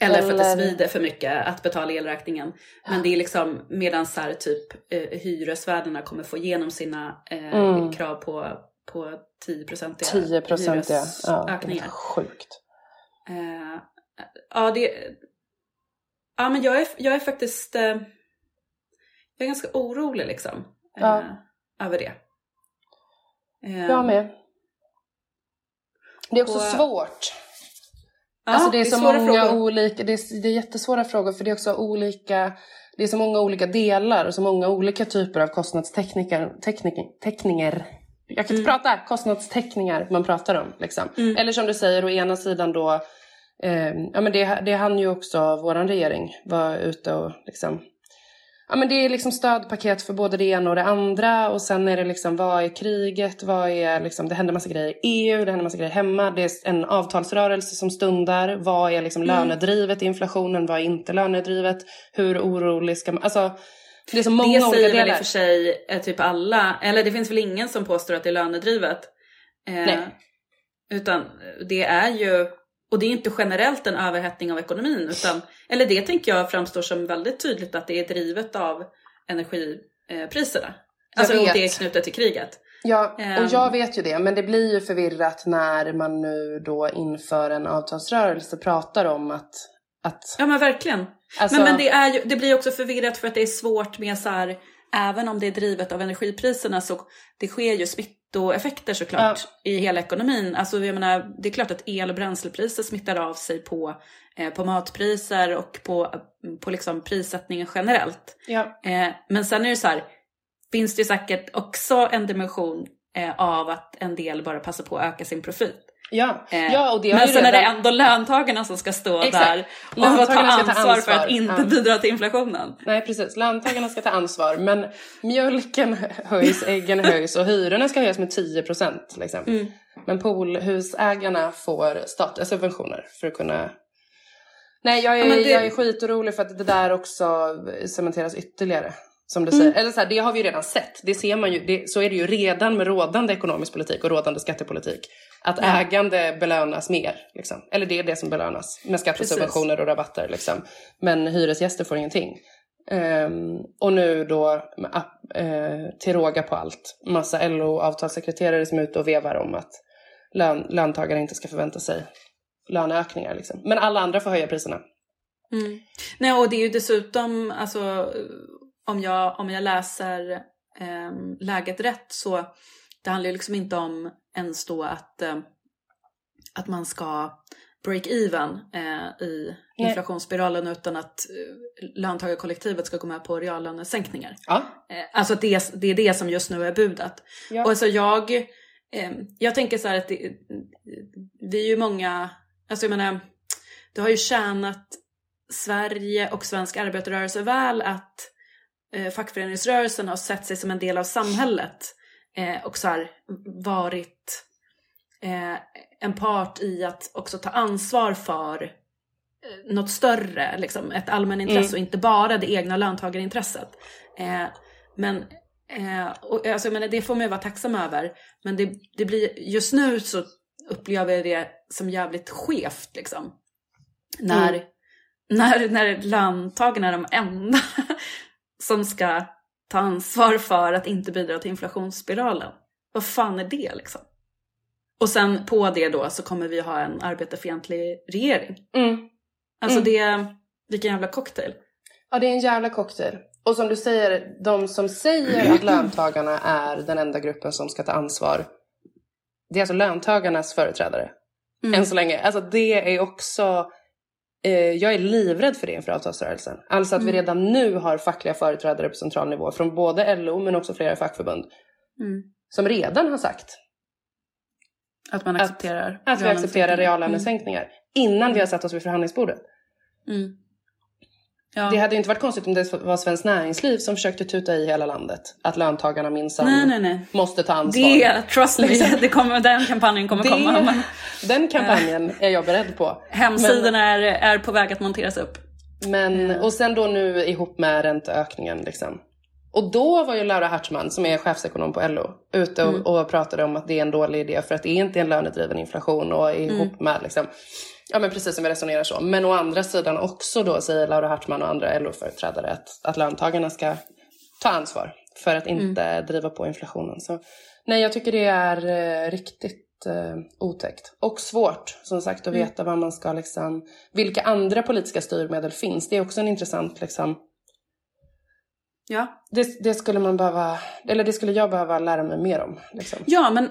Eller, för att det Eller- svider för mycket att betala elräkningen. Men det är liksom medan så här, typ eh, hyresvärdarna kommer få igenom sina eh, Mm. krav på, på 10-procentiga 10 procent ja. hyresökningar. Sjukt. Eh, ja, det... Ja, men jag är, jag är faktiskt... Eh, jag är ganska orolig liksom. Eh, Ja. Över det. Eh, Jag med. Det är också Och- svårt. Ja, alltså det är, så svåra många frågor. olika, det är, det är jättesvåra frågor för det är också olika, det är så många olika delar och så många olika typer av kostnadstekniker, tekniker. Jag kan inte prata, kostnadstäckningar man pratar om. Liksom. Mm. Eller som du säger, å ena sidan då, eh, ja men det, det hann ju också våran regering vara ute och liksom Ja men det är liksom stödpaket för både det ena och det andra och sen är det liksom vad är kriget, vad är liksom, det händer massa grejer i EU, det händer massa grejer hemma, det är en avtalsrörelse som stundar, vad är liksom Mm. lönedrivet i inflationen, vad är inte lönedrivet, hur orolig ska man, alltså det är så många det olika säger väl i delar. och för sig eh, typ alla, eller det finns väl ingen som påstår att det är lönedrivet. Eh, Nej. Utan det är ju, och det är inte generellt en överhettning av ekonomin, utan, eller det tänker jag framstår som väldigt tydligt att det är drivet av energipriserna. Alltså vet. det är knutet till kriget. Ja, Ehm. och jag vet ju det, men det blir ju förvirrat när man nu då inför en avtalsrörelse pratar om att, att Ja men verkligen. alltså, Men, men det, är ju, det blir också förvirrat för att det är svårt med så här, även om det är drivet av energipriserna så det sker ju smittoeffekter såklart i hela ekonomin. Alltså jag menar, det är klart att el och bränslepriser smittar av sig på, eh, på matpriser och på, på liksom prissättningen generellt. ja, Eh, men sen är det så här, finns det ju säkert också en dimension eh, av att en del bara passar på att öka sin profit. Ja, Eh, ja, och det har men sen är det redan- ändå löntagarna som ska stå Exakt. där och ta ansvar, ta för att ansvar. inte Ja. bidra till inflationen. Nej precis, löntagarna ska ta ansvar men mjölken [laughs] höjs, äggen höjs och hyrorna ska höjas med 10 procent. Liksom. Mm. Men poolhusägarna får statliga subventioner för att kunna... Nej jag är, Ja, det- jag är skitorolig för att det där också cementeras ytterligare. Som du Mm. säger. Eller så här, det har vi ju redan sett. Det ser man ju, det, så är det ju redan med rådande ekonomisk politik och rådande skattepolitik. Att Ja. ägande belönas mer. Liksom. Eller det är det som belönas med skattesubventioner och rabatter. Liksom. Men hyresgäster får ingenting. Ehm, och nu då uh, till råga på allt. Massa LO-avtalssekreterare som är ute och vevar om att lön, löntagare inte ska förvänta sig löneökningar. Liksom. Men alla andra får höja priserna. Mm. Nej, och det är ju dessutom, alltså, om jag, om jag läser eh, läget rätt så det handlar ju liksom inte om ens då att, eh, att man ska break even eh, i inflationsspiralen utan att eh, löntagarkollektivet ska gå med på reallönesänkningar. Ja. Eh, alltså det, det är det som just nu är budet. Ja. Och alltså jag, eh, jag tänker så här att det, vi är ju många, alltså jag menar, det har ju tjänat Sverige och svensk arbetarrörelse väl att eh, fackföreningsrörelsen har sett sig som en del av samhället eh, och så här varit eh, en part i att också ta ansvar för eh, något större, liksom, ett allmänintresse Mm. och inte bara det egna löntagarintresset. Eh, men eh, och, alltså, menar, det får man ju vara tacksam över. Men det, det blir, just nu så upplever jag det som jävligt skevt liksom. När, Mm. när, när löntagarna är de enda som ska ta ansvar för att inte bidra till inflationsspiralen. Vad fan är det liksom? Och sen på det då så kommer vi ha en arbetarfientlig regering. Mm. Alltså Mm. det, vilken jävla cocktail. Ja, det är en jävla cocktail. Och som du säger, de som säger att löntagarna är den enda gruppen som ska ta ansvar, det är alltså löntagarnas företrädare. Mm. Än så länge. Alltså det är också, jag är livrädd för det inför avtalsrörelsen. Alltså att vi Mm. redan nu har fackliga företrädare på central nivå från både LO men också flera fackförbund Mm. som redan har sagt Att man Att- accepterar att vi accepterar Mm. reallönesänkningar innan vi har satt oss vid förhandlingsbordet. Mm. Ja. Det hade ju inte varit konstigt om det var Svenskt Näringsliv som försökte tuta i hela landet att löntagarna minsann måste ta ansvar. Det, trust me, Liksom. det kommer, den kampanjen kommer Det- komma. Men Den kampanjen är jag beredd på. hemsidan är, är på väg att monteras upp. Men, och sen då nu ihop med ränteökningen liksom. Och då var ju Laura Hartman, som är chefsekonom på LO, ute och, Mm. och pratade om att det är en dålig idé för att det är inte en lönedriven inflation och ihop Mm. med liksom, ja men precis som vi resonerar så. Men å andra sidan också då säger Laura Hartman och andra LO-företrädare att, att löntagarna ska ta ansvar för att inte Mm. driva på inflationen. Så nej, jag tycker det är eh, riktigt eh, otäckt. Och svårt, som sagt, att Mm. veta vad man ska liksom... Vilka andra politiska styrmedel finns? Det är också en intressant liksom... Ja. Det, det skulle man behöva... Eller det skulle jag behöva lära mig mer om. Liksom. ja, men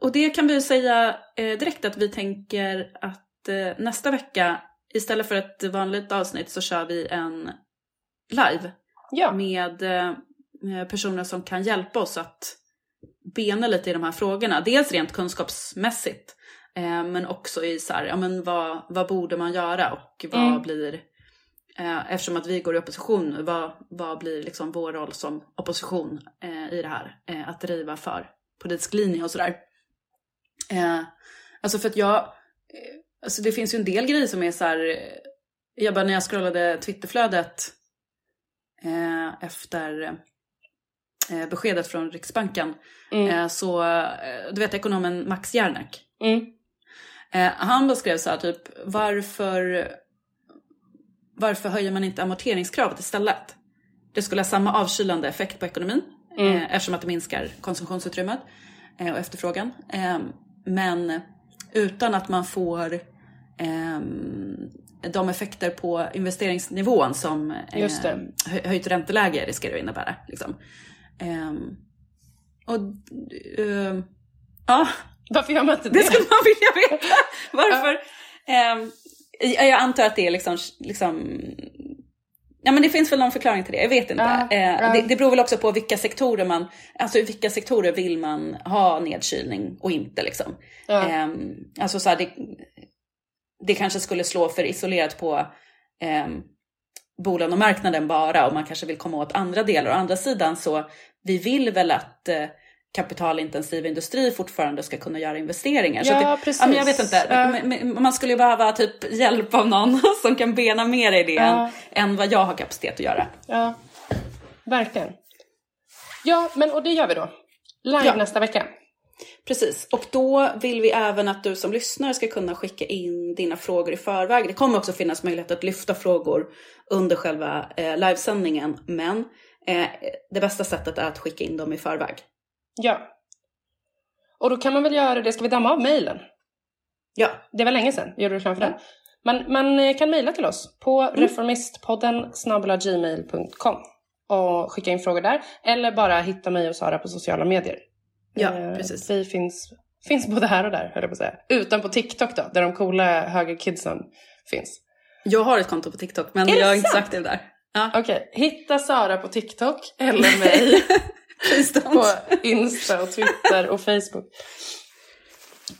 och det kan vi ju säga eh, direkt att vi tänker att eh, nästa vecka istället för ett vanligt avsnitt så kör vi en live Ja. med eh, personer som kan hjälpa oss att bena lite i de här frågorna. Dels rent kunskapsmässigt, eh, men också i så här, ja men vad, vad borde man göra och vad Mm. blir Eh, eftersom att vi går i opposition nu, vad, vad blir liksom vår roll som opposition eh, i det här? Eh, att driva för politisk linje och sådär. Eh, alltså för att jag, eh, alltså det finns ju en del grejer som är så här, eh, jag bara när jag scrollade Twitterflödet eh, efter eh, beskedet från Riksbanken, Mm. eh, så, eh, du vet ekonomen Max Järnek, Mm. Eh, han beskrev så här typ varför, varför höjer man inte amorteringskravet istället? Det skulle ha samma avkylande effekt på ekonomin Mm. eftersom att det minskar konsumtionsutrymmet och efterfrågan. Men utan att man får eh, de effekter på investeringsnivån som eh, höjt ränteläge riskerar att innebära. Liksom. Eh, och eh, ja, Varför gör man inte det? det skulle man vilja veta. Varför? Ehm, jag jag antar att det är liksom, liksom... Ja men det finns väl någon förklaring till det, jag vet inte. Ja, Eh. Det, det beror väl också på vilka sektorer man, alltså i vilka sektorer vill man ha nedkylning och inte liksom. Ja. Ehm, alltså så här, det, det kanske skulle slå för isolerat på um, bolagen och marknaden bara och man kanske vill komma åt andra delar. Å andra sidan så vi vill väl att eh, kapitalintensiv industri fortfarande ska kunna göra investeringar. så Ja, att det, precis. Ja, men jag vet inte, Ja. Man skulle ju behöva typ hjälp av någon [laughs] som kan bena mer i det Ja. än, än vad jag har kapacitet att göra. Ja, verkligen. Ja, men och det gör vi då. Live Ja. nästa vecka. Precis, och då vill vi även att du som lyssnare ska kunna skicka in dina frågor i förväg. Det kommer också finnas möjlighet att lyfta frågor under själva eh, livesändningen, men eh, det bästa sättet är att skicka in dem i förväg. Ja. Och då kan man väl göra det, ska vi damma av mejlen? Ja, Det var länge sedan vi gjorde reklam för den. Man, man eh, kan mejla till oss på Mm. reformistpodden gmail.com och skicka in frågor där. Eller bara hitta mig och Sara på sociala medier. Ja, Eh, precis. Vi finns, finns både här och där, höll jag på att säga. Utan på TikTok då, där de coola högerkidsen finns. jag har ett konto på TikTok, men det jag är inte så sant? aktiv där. Ja, Okej, hitta Sara på TikTok eller mig [laughs] på. Insta och Twitter och Facebook.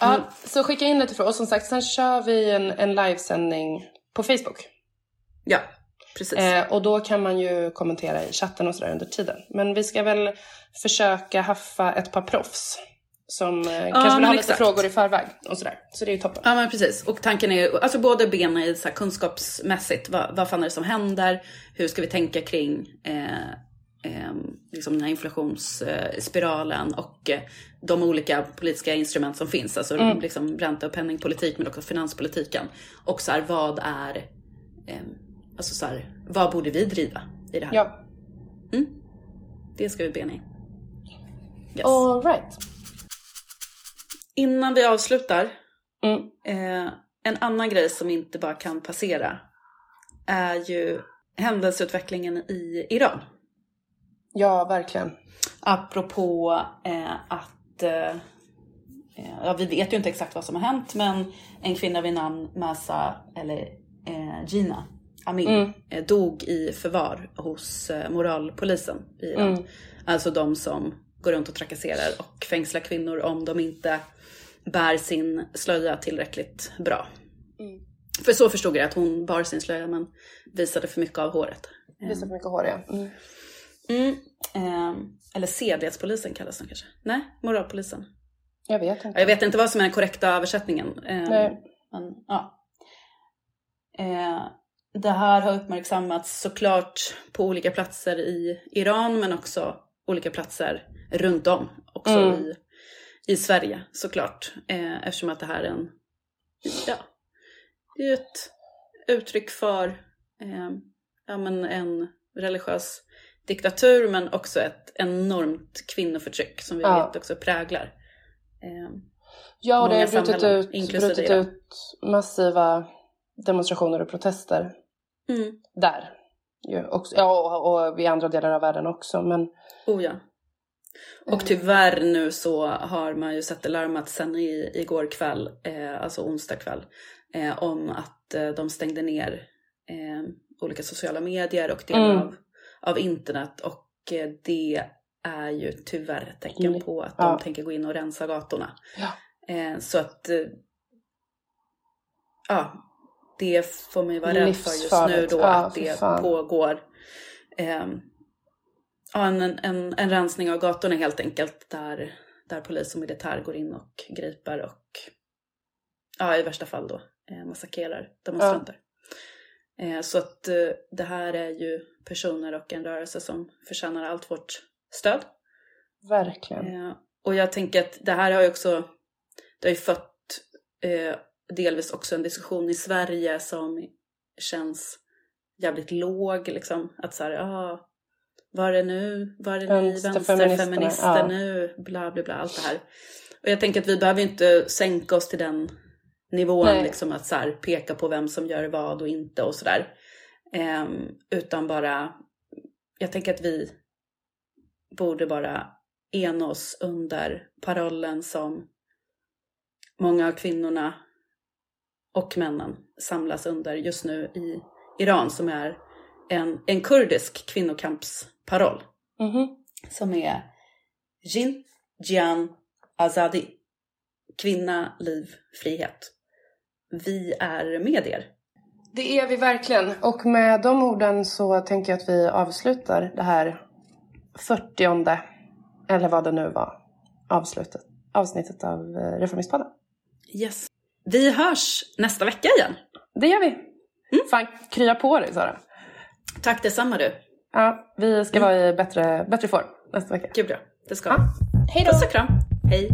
Ja, Mm. så skicka in lite frågor. Och som sagt, sen kör vi en, en livesändning på Facebook. Ja, precis. Eh, och då kan man ju kommentera i chatten och sådär under tiden. Men vi ska väl försöka haffa ett par proffs. Som eh, kanske vill ha lite exakt. frågor i förväg och sådär. Så det är ju toppen. Ja men precis. Och tanken är ju, alltså både bena i så här kunskapsmässigt, vad, vad fan är det som händer? Hur ska vi tänka kring eh, eh, liksom den här inflationsspiralen och eh, de olika politiska instrument som finns. Alltså Mm. liksom ränta och penningpolitik men också finanspolitiken. Och så här, vad är, eh, alltså så här, vad borde vi driva i det här? Ja, Det ska vi bena i. Yes. all right. Innan vi avslutar Mm. Eh, en annan grej som inte bara kan passera är ju händelseutvecklingen i Iran. Ja, verkligen. Apropå eh, att, eh, eh, ja vi vet ju inte exakt vad som har hänt men en kvinna vid namn Masa, eller eh, Gina Amin, Mm. eh, dog i förvar hos eh, moralpolisen i Iran. Mm. Alltså de som går runt och trakasserar och fängslar kvinnor om de inte bär sin slöja tillräckligt bra. Mm. För så förstod jag att hon bar sin slöja men visade för mycket av håret. Visar för mycket hår, ja. Mm. Eh, eller sedlighetspolisen kallas den kanske? Nej, moralpolisen. Jag vet inte. Jag vet inte vad som är den korrekta översättningen. Eh, Nej. Men, ja. eh, det här har uppmärksammats såklart på olika platser i Iran men också olika platser runt om. Också Mm. i, i Sverige såklart. Eh, eftersom att det här är en, ja, det är ett uttryck för eh, ja, men en religiös diktatur men också ett enormt kvinnoförtryck som vi Ja. vet också präglar eh, Ja, och det har brutit ut, brutit ut massiva demonstrationer och protester mm. där. Ju också, ja, och, och i andra delar av världen också. Men Oh ja. Och tyvärr nu så har man ju sett det larmat sen i, igår kväll, eh, alltså onsdag kväll, eh, om att eh, de stängde ner eh, olika sociala medier och delar Mm. av, av internet. Och eh, det är ju tyvärr ett tecken Mm. på att de Ja. tänker gå in och rensa gatorna. Ja. Eh, så att, eh, ja, det får man ju vara rädd för just nu då, Ja, att det fan. pågår ehm, ja, en, en, en rensning av gatorna helt enkelt, där, där polis och militär går in och griper och ja, i värsta fall då massakrerar demonstranter. Eh, så att det här är ju personer och en rörelse som förtjänar allt vårt stöd. Verkligen. Eh, och jag tänker att det här har ju också, det har ju fött eh, delvis också en diskussion i Sverige som känns jävligt låg liksom. Att så här, ja, var är nu, var är ni vänsterfeminister ja. nu, bla bla bla, allt det här. Och jag tänker att vi behöver inte sänka oss till den nivån, Nej. liksom att så här, peka på vem som gör vad och inte och sådär. Ehm, utan bara, jag tänker att vi borde bara ena oss under parollen som många av kvinnorna och männen samlas under just nu i Iran som är en, en kurdisk kvinnokampsparoll Mhm. som är Jin, Jian, Azadi. Kvinna, liv, frihet. Vi är med er. Det är vi verkligen. Och med de orden så tänker jag att vi avslutar det här 40 eller vad det nu var, avslutet, avsnittet av eh, Reformistpodden. Yes. Vi hörs nästa vecka igen. Det gör vi. Fan, krya på dig Sara. Tack detsamma du. Ja, vi ska vara i bättre, bättre form nästa vecka. Gud ja, det ska Ja. vi. Hej då! Puss och kram. Hej.